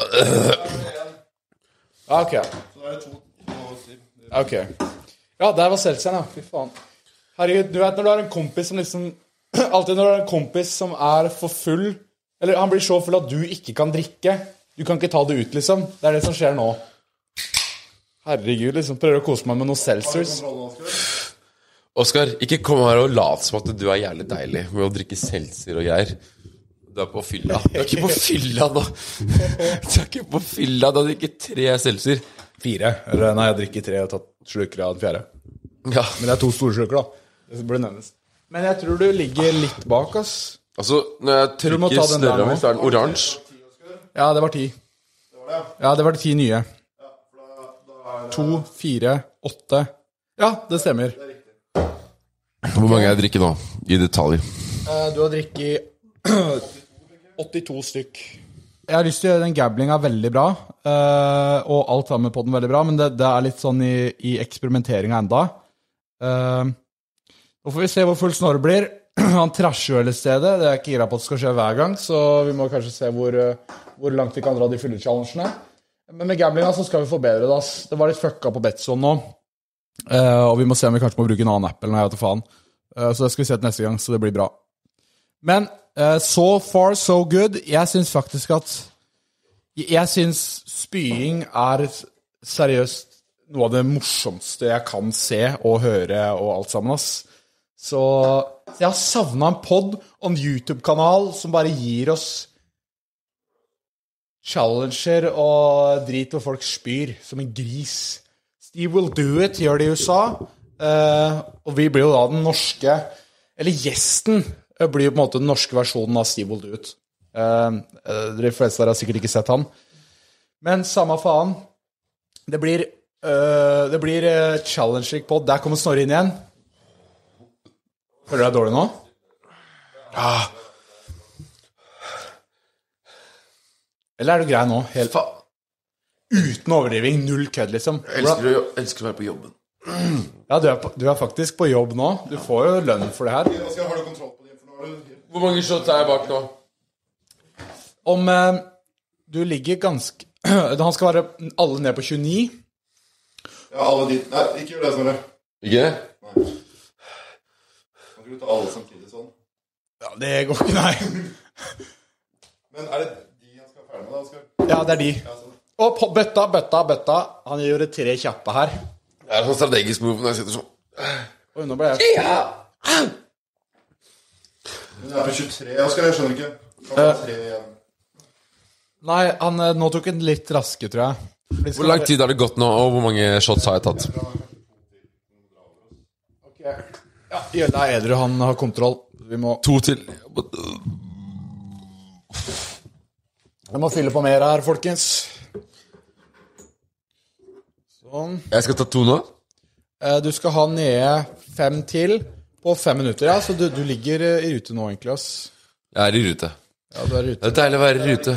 Ja, ok. Så da er det to, Ok. Ja, der var seltzeren, ja. Fy faen. Herregud, du vet når du har en kompis som liksom Alltid når du har en kompis som er for full Eller han blir så full at du ikke kan drikke. Du kan ikke ta det ut, liksom. Det er det som skjer nå. Herregud, liksom. Prøver å kose meg med noe Seltzers. Oskar, ikke kom her og lat som at du er jævlig deilig med å drikke seltzer og greier. Du er på fylla. Du er ikke på fylla nå. Du er ikke på fylla. Du har drukket tre seltzer. Fire. Eller nei, jeg drikker tre og har tatt slurker av den fjerde. Ja. Men det er to store slurker, da. Det burde nevnes. Men jeg tror du ligger litt bak, ass. Altså, når jeg trykker snørra mi, så er den oransje. Ja, det var ti. Ja, det var de ti nye. To, fire, åtte Ja, det stemmer. Hvor mange har jeg drikket nå? I detaljer. Eh, Du har drikket 82 stykk. Jeg har lyst til å gjøre den gamblinga veldig bra, uh, og alt sammen på den veldig bra, men det, det er litt sånn i, i eksperimenteringa enda. Uh, Nå får vi se hvor full Snorre blir. Han trasher jo hele stedet. Det er ikke gira på at det skal skje hver gang, så vi må kanskje se hvor, eh, hvor langt vi kan dra de fyllechallengene. Men med gamblinga så skal vi forbedre det. ass. Det var litt fucka på Betson nå. Uh, og vi må se om vi kanskje må bruke en annen app eller noe, jeg vet da faen. Uh, så det skal vi se til neste gang, så det blir bra. Men eh, so far so good. Jeg syns faktisk at Jeg syns spying er seriøst noe av det morsomste jeg kan se og høre og alt sammen, ass. Så så jeg har savna en pod og en YouTube-kanal som bare gir oss challenger og drit hvor folk spyr som en gris. Steve Will Do It gjør det i USA, uh, og vi blir jo da den norske Eller gjesten eh, blir jo på en måte den norske versjonen av Steve ut. Eh, eh, de fleste der har sikkert ikke sett han. Men samme faen. Det blir uh, Det blir uh, challenging pod. Der kommer Snorre inn igjen. Føler du deg dårlig nå? Eller er du grei nå? Helt Uten overdriving. Null kødd, liksom. Elsker, elsker å være på jobben. Ja, du er, på, du er faktisk på jobb nå. Du får jo lønn for det her. Har du kontroll på Hvor mange shots er jeg bak nå? Om eh, du ligger ganske Han skal være alle ned på 29. Ja, alle dit Nei, ikke gjør det, Snorre. Ikke? Nei. Kan ikke du ta alle samtidig sånn? Ja, Det går ikke, nei. Men er det de han skal være ferdig med, da, Skal... Ja, det er de. Og på bøtta, bøtta, bøtta. Han gjorde tre kjappe her. Det er en sånn strategisk move når jeg sitter sånn. Oi, nå ble jeg Men det er på 23, Oskar. Jeg skjønner ikke. Igjen. Nei, han eh, nå tok en litt raske, tror jeg. Skal Hvor lang tid har det gått nå, og hvor mange shots har jeg tatt? Ja, Gjølle er edru, han har kontroll. Vi må, To til. Jeg må fylle på mer her, folkens. Sånn. Jeg skal ta to nå? Eh, Du skal ha nede fem til på fem minutter. Ja, så du, du ligger eh, i rute nå, egentlig, ass. Jeg er i rute. Ja, du er i rute. Det er deilig å være i rute.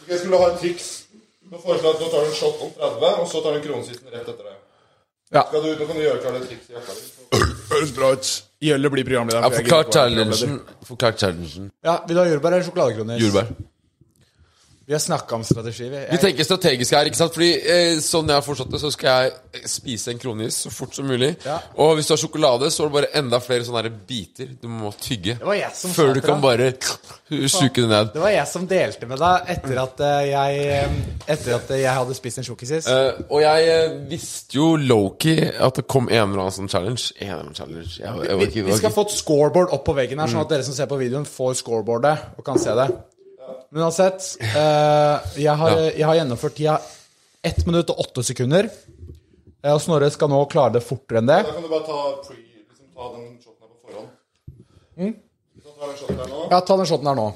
Ok, Jeg skulle ha et triks. Nå foreslår jeg at nå tar du en shot om 30, og så tar du en kronesitten rett etter det. Ja. Skal du, nå kan du gjøre klar det trikset i jakka di. Høres bra ut. Gjølle blir programleder. Ja, har forklart challengen. Forklart challengen. Ja, Vil du ha jordbær eller sjokoladekronis? Jordbær. Vi har snakka om strategi. Vi, Vi tenker strategisk her, ikke sant? Fordi eh, sånn jeg har forstått det, så skal jeg eh, spise en kronis så fort som mulig. Ja. Og hvis du har sjokolade, så er det bare enda flere sånne biter du må tygge. Det var jeg som Før du kan bare suke det ned. Det var jeg som delte med deg etter at eh, jeg eh, Etter at jeg hadde spist en sjokis. Eh, og jeg visste jo low-key at det kom en eller annen sånn challenge. En eller annen challenge. Jeg, jeg, vi, vi skal få et scoreboard opp på veggen her, sånn at dere som ser på videoen, får scoreboardet og kan se det. Men uansett, eh, jeg, har, jeg har gjennomført tida 1 minutt og 8 sekunder. Eh, og Snorre skal nå klare det fortere enn det. Da kan du bare ta, pre, liksom, ta den shoten her på forhånd. Så Ta den shoten her nå. Ja, Ta den shoten her nå.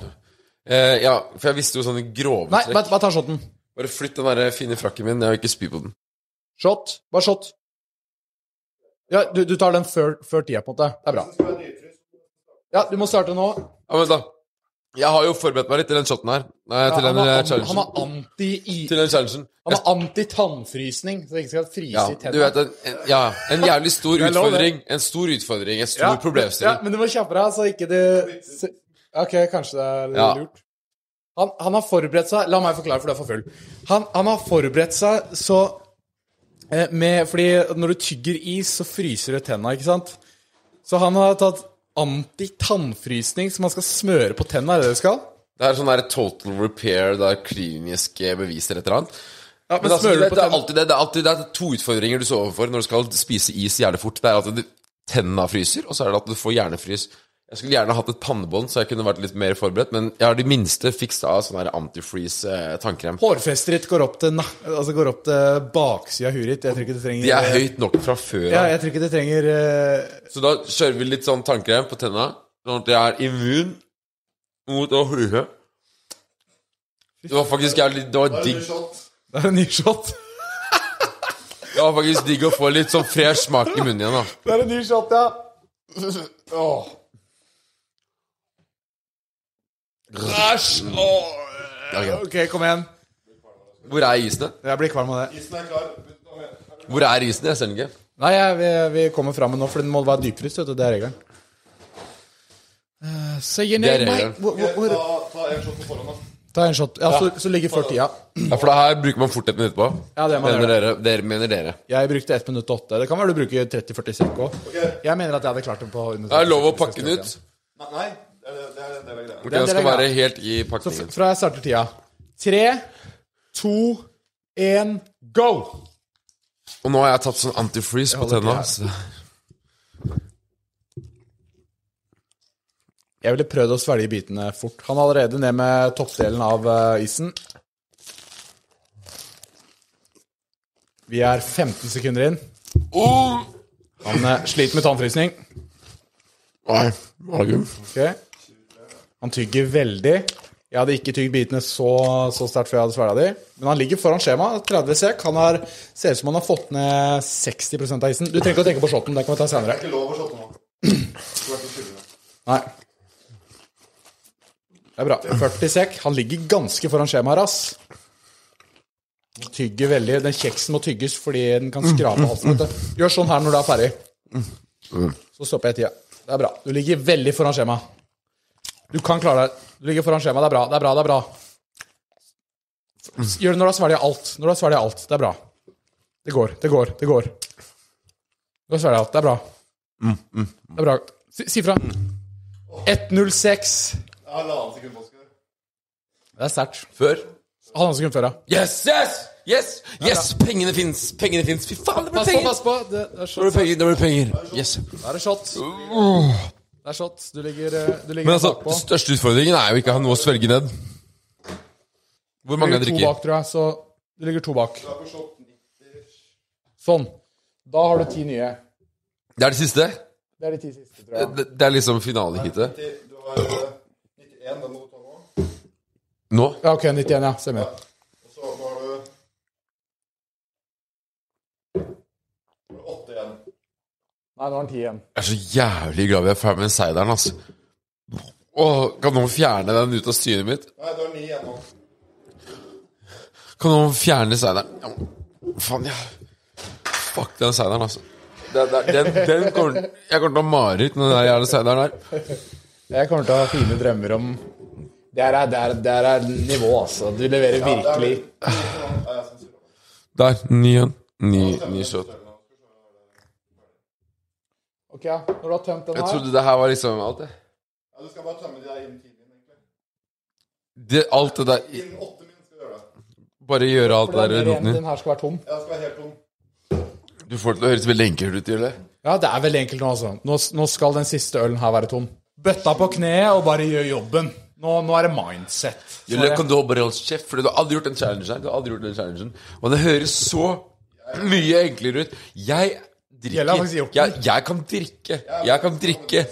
Eh, ja, for jeg visste jo sånne grove Nei, trekk. bare, bare ta shoten. Bare flytt den der fine frakken min. Jeg vil ikke spy på den. Shot. Bare shot. Ja, du, du tar den før, før tida, på en måte. Det er bra. Ja, du må starte nå. Ja, men da Jeg har jo forberedt meg litt til den shoten her. Nei, Ja, til den eh, han er anti Til den challengen. Han er anti-tannfrysning, så det ikke skal fryse Ja, i tennene. du vet, en, ja, en jævlig stor utfordring. En stor utfordring. En stor Ja, problemstilling. Ja, men du må kjappe deg, så ikke du Ok, kanskje det er Ja. lurt. Han, han har forberedt seg La meg forklare, for du er for full. Han, han har forberedt seg så eh, med Fordi når du tygger is, så fryser du tenna, ikke sant? Så han har tatt anti-tannfrysning som man skal smøre på tenna. Er det det skal? Det er sånn der total repair, det er kliniske beviser et eller annet. Ja, men Men altså, det, det, er alltid, det, det, er alltid, det er to utfordringer du står overfor når du skal spise is jævlig fort. Det er at Tennene tenna fryser, og så er det at du får hjernefrys. Jeg skulle gjerne hatt et pannebånd, så jeg kunne vært litt mer forberedt, men jeg har de minste fiksa av sånn her antifreeze eh. Hårfestet ditt går opp til, altså går opp til baksida av huet ditt. Jeg tror ikke det trenger De er høyt nok fra før Ja, jeg tror ikke det trenger uh... Så da kjører vi litt sånn tannkrem på tenna, sånn at jeg er immun mot å fryse. Det var faktisk jævlig Det var digg. Det er en ny shot. Det var faktisk digg å få litt sånn fresh smak i munnen igjen, da. Det er en ny shot, ja. Åh. Æsj! Ok, kom igjen. Hvor er isene? Jeg blir kvalm av det. Isen er klar. Hvor er isene? Jeg ser den ikke. Nei, jeg, vi, vi kommer fram med nå, for den må være dypfryst. vet du, Det er regelen. Uh, so you know, Det er regelen. Ta, ta en shot på forhånd, da. Ta en shot. Ja, så, så ligger før tida. Ja, for det her bruker man fort et minutt på. Ja, det mener dere, dere. Mener dere. Jeg brukte 1 minutt og 8. Det kan være du bruker 30-40 sekk òg. Jeg mener at jeg hadde klart det på under Det er lov å pakke den ut. Nei, nei, det er, det er en del av greia. Ok, Det er skal være helt i Så pakningen. f- fra jeg starter tida. Tre, to, én, go! Og nå har jeg tatt sånn antifreeze på tenna. så- Jeg ville prøvd å svelge bitene fort. Han er allerede ned med toppdelen av eh, isen. Vi er 15 sekunder inn. Oh! Han eh, sliter med tannfrysning. Nei, magen. Ok. Han tygger veldig. Jeg hadde ikke tygd bitene så, så sterkt før jeg hadde svelga de. Men han ligger foran skjema. 30 sek. Han har, ser ut som han har fått ned 60% av isen. Du trenger ikke å tenke på shoten. Det kan vi ta senere. Det er Ikke lov å shotte nå. Nei. Det er bra. 40 sek. Han ligger ganske foran skjemaet, ass. Tygger veldig. Den kjeksen må tygges fordi den kan skrape halsen. vet du. Gjør sånn her når du er ferdig. Så stopper jeg tida. Det er bra. Du ligger veldig foran skjemaet. Du kan klare deg. Du ligger foran skjemaet. Det er bra. Det er bra. det er bra. Gjør det når du har svelget alt. Når du har svelget alt. Det er bra. Det går. Det går. Det går. Du har svelget alt. Det er bra. Det er bra. Si, si fra. 1.06. Halvannet sekund på skal. Det er sterkt. Før. Halvannet sekund før, ja. Yes, yes! Yes! yes! Pengene fins! Pengene fins! Fy faen, det ble Pass på, penger! pass på. Det, det er Det blir penger, det ble penger. Yes. Da er det shot. Det er shot. Du ligger, eh, du ligger Men altså, bakpå. den største utfordringen er jo ikke å ha noe å svelge ned. Hvor mange jeg drikker? to bak, tror jeg. Så du ligger to bak. Sånn. Da har du ti nye. Det er det siste? Det er de ti siste, tror jeg. Det, det er liksom finaleheatet? Du har eh, 91, den må du ta nå. Nå? Ja, ok, 91, ja. Stemmer. Og så har du Nå har du åtte igjen. Nei, nå har han ti igjen. Jeg er så jævlig glad vi er ferdig med seideren, altså. Åh, kan noen fjerne den ut av synet mitt? Nei, du har ni igjen nå. Kan noen fjerne seideren? Ja, faen, ja. Fuck den seideren, altså. Den, den, den kommer, jeg kommer til å ha mareritt med den der jævla seideren her. Jeg kommer til å ha fine drømmer om Det er, det er, det er nivå, altså. Du leverer virkelig. Der. Ny en. Ny, ny shot. Ok, ja. Når du har tømt den her. Jeg trodde det her var liksom alt det. Ja, du skal bare tømme de der innen tiden din, egentlig. det alt det der Innen åtte minutter skal du gjøre det. Bare gjøre alt det den, der er roten din. den her skal være tom. Ja, den skal være helt tom. Du får det til å høres veldig enkelt ut, gjør det? Ja, det er veldig enkelt nå, altså. Nå, nå skal den siste ølen her være tom. Bøtta på kneet og bare gjør jobben. Nå, nå er det mindset. Jeg kan du bare holde kjeft, for du har aldri gjort den challengen her. Du har aldri gjort den challengen. Og det høres så mye enklere ut. Jeg drikker jeg, jeg kan drikke. Jeg kan drikke.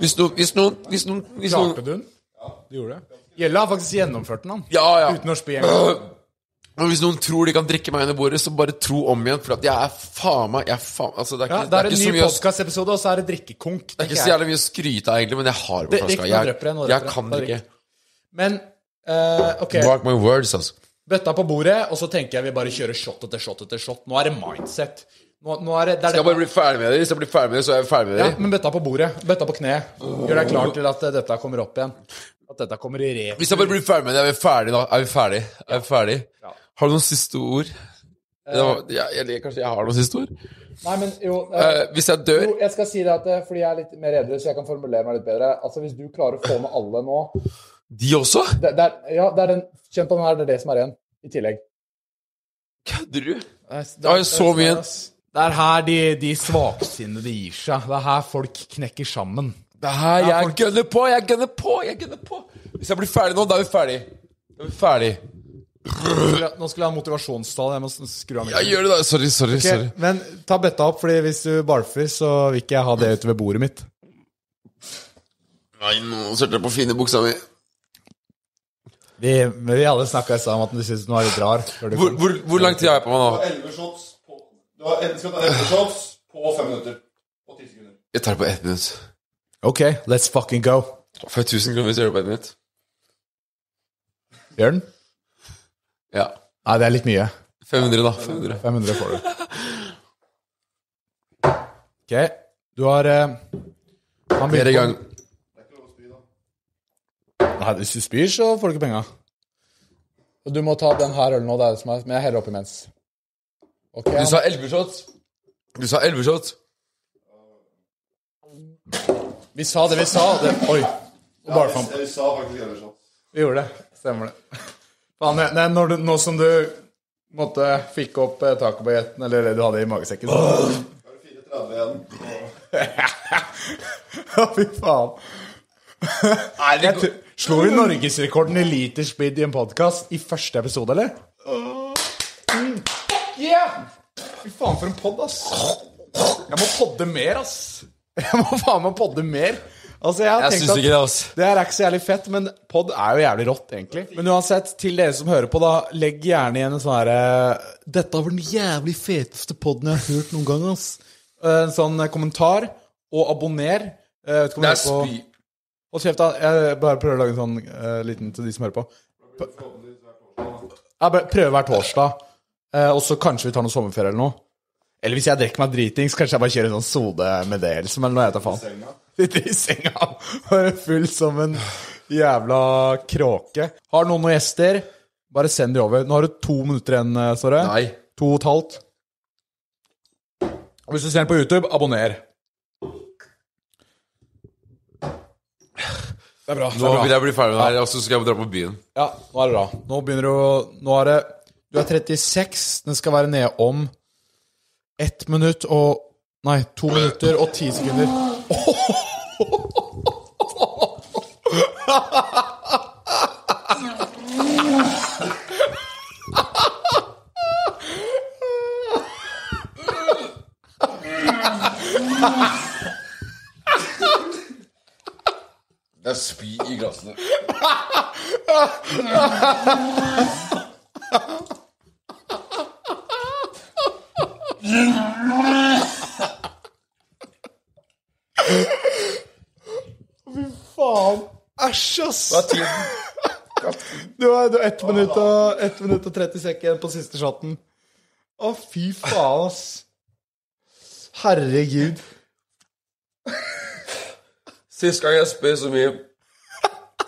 Hvis noen Hvis noen, hvis noen, hvis Klarte du den? Ja, du gjorde det. Gjelle har faktisk gjennomført den, han. Ja, ja. Uten å spy en gang. Hvis noen tror de kan drikke meg under bordet, så bare tro om igjen. For at jeg er faen meg jeg er faen, altså, Det er Ja, ikke, det er en ny podkastepisode, og så er det drikkekonk. Det er ikke så jævlig mye å skryte av, egentlig, men jeg har det Det- flaska. Jeg, jeg, jeg jeg. kan drikke. Men uh, ok, Mark my words, altså. bøtta på bordet, og så tenker jeg vi bare kjører shot etter shot etter shot. Nå er det mindset. Nå, nå er det, det er Skal jeg bare bli ferdig med det? Hvis jeg blir ferdig med det, så er jeg ferdig med ja, men bøtta på bordet. Bøtta på kne. Gjør deg klar til at eh, dette kommer opp igjen. At dette kommer i re... Hvis jeg bare blir ferdig med det, er vi ferdig da? Er vi ferdig? Er vi ferdig? Har du noen siste ord? Det var, ja, jeg, kanskje jeg har noen siste ord? Nei, men jo, Eh, hvis jeg dør jo, jeg skal si det at eh, fordi jeg er litt mer edru, så jeg kan formulere meg litt bedre. Altså, Hvis du klarer å få med alle nå De også? det, det er, Ja, det er den Kjenn på den her, det er det som er igjen. I tillegg. Kødder du? Det er, Det er så mye Det er her de, de svaksinnede gir seg. Det er her folk knekker sammen. Det er her jeg gønner på, jeg gønner på, jeg gønner på. Hvis jeg blir ferdig nå, da er vi ferdig. Da er vi ferdig. Nå skulle jeg ha motivasjonstall. Jeg må skru av Ja, gjør det da. Sorry, sorry, Okay, sorry. Men ta bøtta opp, Fordi hvis du barfer, så vil ikke jeg ha det ute ved bordet mitt. Nei, nå sølte jeg på fine buksa mi. Vi, men vi alle snakka i stad om at du syntes den var litt rar. Hvor, hvor, hvor lang tid har jeg på meg nå? 11 shots Du har, enten skal ta 11 shots på fem minutter. Og ti sekunder. Jeg tar det på ett minutt. Ok, let's fucking go. For jeg 1000 kroner hvis jeg gjør det på ett minutt? Gjør den? Ja. Nei, det er litt mye. 500, da. 500. 500 får du. Ok, du har eh, han Flere gang. Nei, hvis du spyr, så får du ikke penga. Og du må ta den her ølen nå, det er det som er, men jeg heller oppi mens. Ok, Du sa 11 shots. Du sa 11 shots. Vi sa det vi sa. Det, oi. Og bare vi, Jeg sa faktisk 11 shots. Vi gjorde det. Stemmer det. Faen, det, det, når du, nå som du måtte fikk opp eh, jetten, eller det du hadde i magesekken så- Da er det 4,30 igjen. Ja, fy faen. Jeg tror- Slo vi norgesrekorden i liter speed i en podkast i første episode, eller? Yeah! Fy faen, for en pod, ass. Jeg må podde mer, ass. Jeg må faen meg podde mer. Altså, jeg har Jeg syns ikke det, ass. det her er ikke så jævlig fett, men pod er jo jævlig rått, egentlig. Men uansett, til dere som hører på, da, legg gjerne igjen en sånn herre Dette var den jævlig feteste poden jeg har hørt noen gang, ass. En sånn eh, kommentar, og abonner. Jeg vet ikke om Det er på- spy... Hold kjeft, da. Jeg bare prøver å lage en sånn uh, liten til de som hører på. P- Ja, hver torsdag. Eh, og så kanskje vi tar noe sommerferie eller noe. Eller hvis jeg drikker meg dritings, kanskje jeg bare kjører en sånn sode med det, liksom, eller noe. Jeg tar faen. Sitter i senga og er full som en jævla kråke. Har noen noen gjester, bare send de over. Nå har du to minutter igjen, eh, Snorre. Nei. To og et halvt. Og hvis du ser den på YouTube, abonner. Det er bra. Nå vil jeg bli ferdig med det her, og så skal jeg dra på byen. Ja, nå er det bra. Nå begynner du å Nå er det Du er 36. Den skal være nede om ett minutt og Nei, to minutter og ti sekunder. Det er spy i glassene. Faen. Ass. Er tiden? Du har, ett minutt og, ett minutt og 30 sekunder igjen på siste shoten. Å, fy faen, ass. Herregud. Sist gang jeg spøy så mye,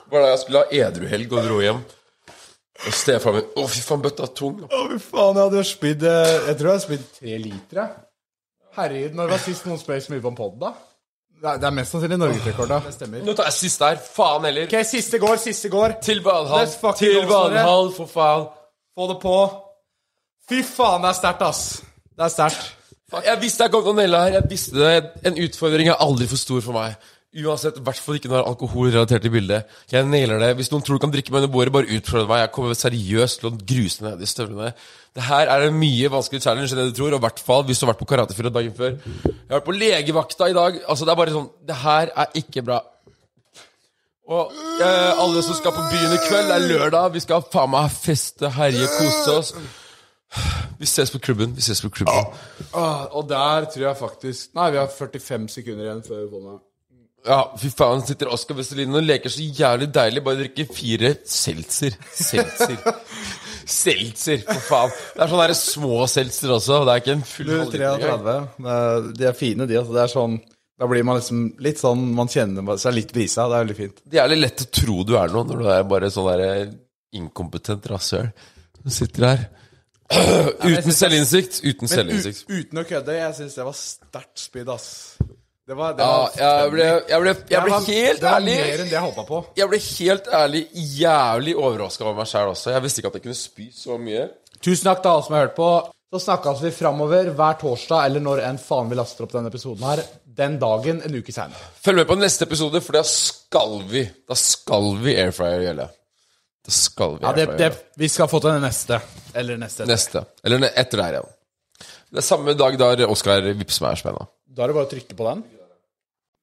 var da jeg skulle ha edruhelg og dro hjem. Og stefaren min Å, fy faen, bøtta er tung. Å, fy faen, jeg hadde spydd eh, Jeg tror jeg har spydd tre liter, jeg. Herregud, når var sist noen spøy så mye på en pod, da? Det er, det er mest sannsynlig norgesrekord, da. Det stemmer. Nå tar jeg siste her. Faen heller. Ok, siste går, siste går. Til Valhall. Let's fucking Til go, Snorre. Valhall, for faen. Få det på. Fy faen, det er sterkt, ass. Det er sterkt. Jeg visste jeg kom til å naile her. Jeg visste det. En utfordring er aldri for stor for meg. Uansett, i hvert fall ikke når det er alkohol relatert til bildet. Jeg nailer det. Hvis noen tror du kan drikke meg under bordet, bare utfordre meg. Jeg kommer seriøst til å gruse ned i støvlene. Det her er en mye vanskeligere challenge enn det du tror, og i hvert fall hvis du har vært på karatefylla dagen før. Jeg har vært på legevakta i dag. Altså, det er bare sånn Det her er ikke bra. Og eh, alle som skal på byen i kveld, det er lørdag. Vi skal faen meg feste, herje, kose oss. Vi ses på klubben. Vi ses på klubben. Ah, og der tror jeg faktisk Nei, vi har 45 sekunder igjen før vi får med. Ja, fy faen, sitter Oskar Vestelin og leker så jævlig deilig. Bare drikker fire seltzer. Seltzer. seltzer, for faen. Det er sånne der små seltzer også. Det er ikke en full Du, halvliter 33. Det er- De er fine, de. altså. Det er sånn Da blir man liksom litt sånn Man kjenner seg litt brisa. Det er veldig fint. Det er litt lett å tro du er noe når du er bare sånn der inkompetent rasshøl. Du sitter her uten selvinnsikt. Uten selvinnsikt. uten å kødde, jeg syns det var sterkt spydd, ass. Det var, det Ja, var, jeg ble, jeg ble, jeg ble var- helt ærlig mer enn det jeg håpa på. Jeg ble helt ærlig jævlig overraska over meg sjæl også. Jeg visste ikke at jeg kunne spy så mye. Tusen takk til alle som har hørt på. Så snakkes vi framover hver torsdag, eller når enn faen vi laster opp denne episoden her. Den dagen en uke seinere. Følg med på neste episode, for da skal vi Da skal vi airfryer gjelde. Da skal vi Ja, det, det, vi skal få til den neste. Eller neste. Neste. Eller etter der igjen. Det er samme dag der Oskar vippser meg spenna. Da er det bare å trykke på den.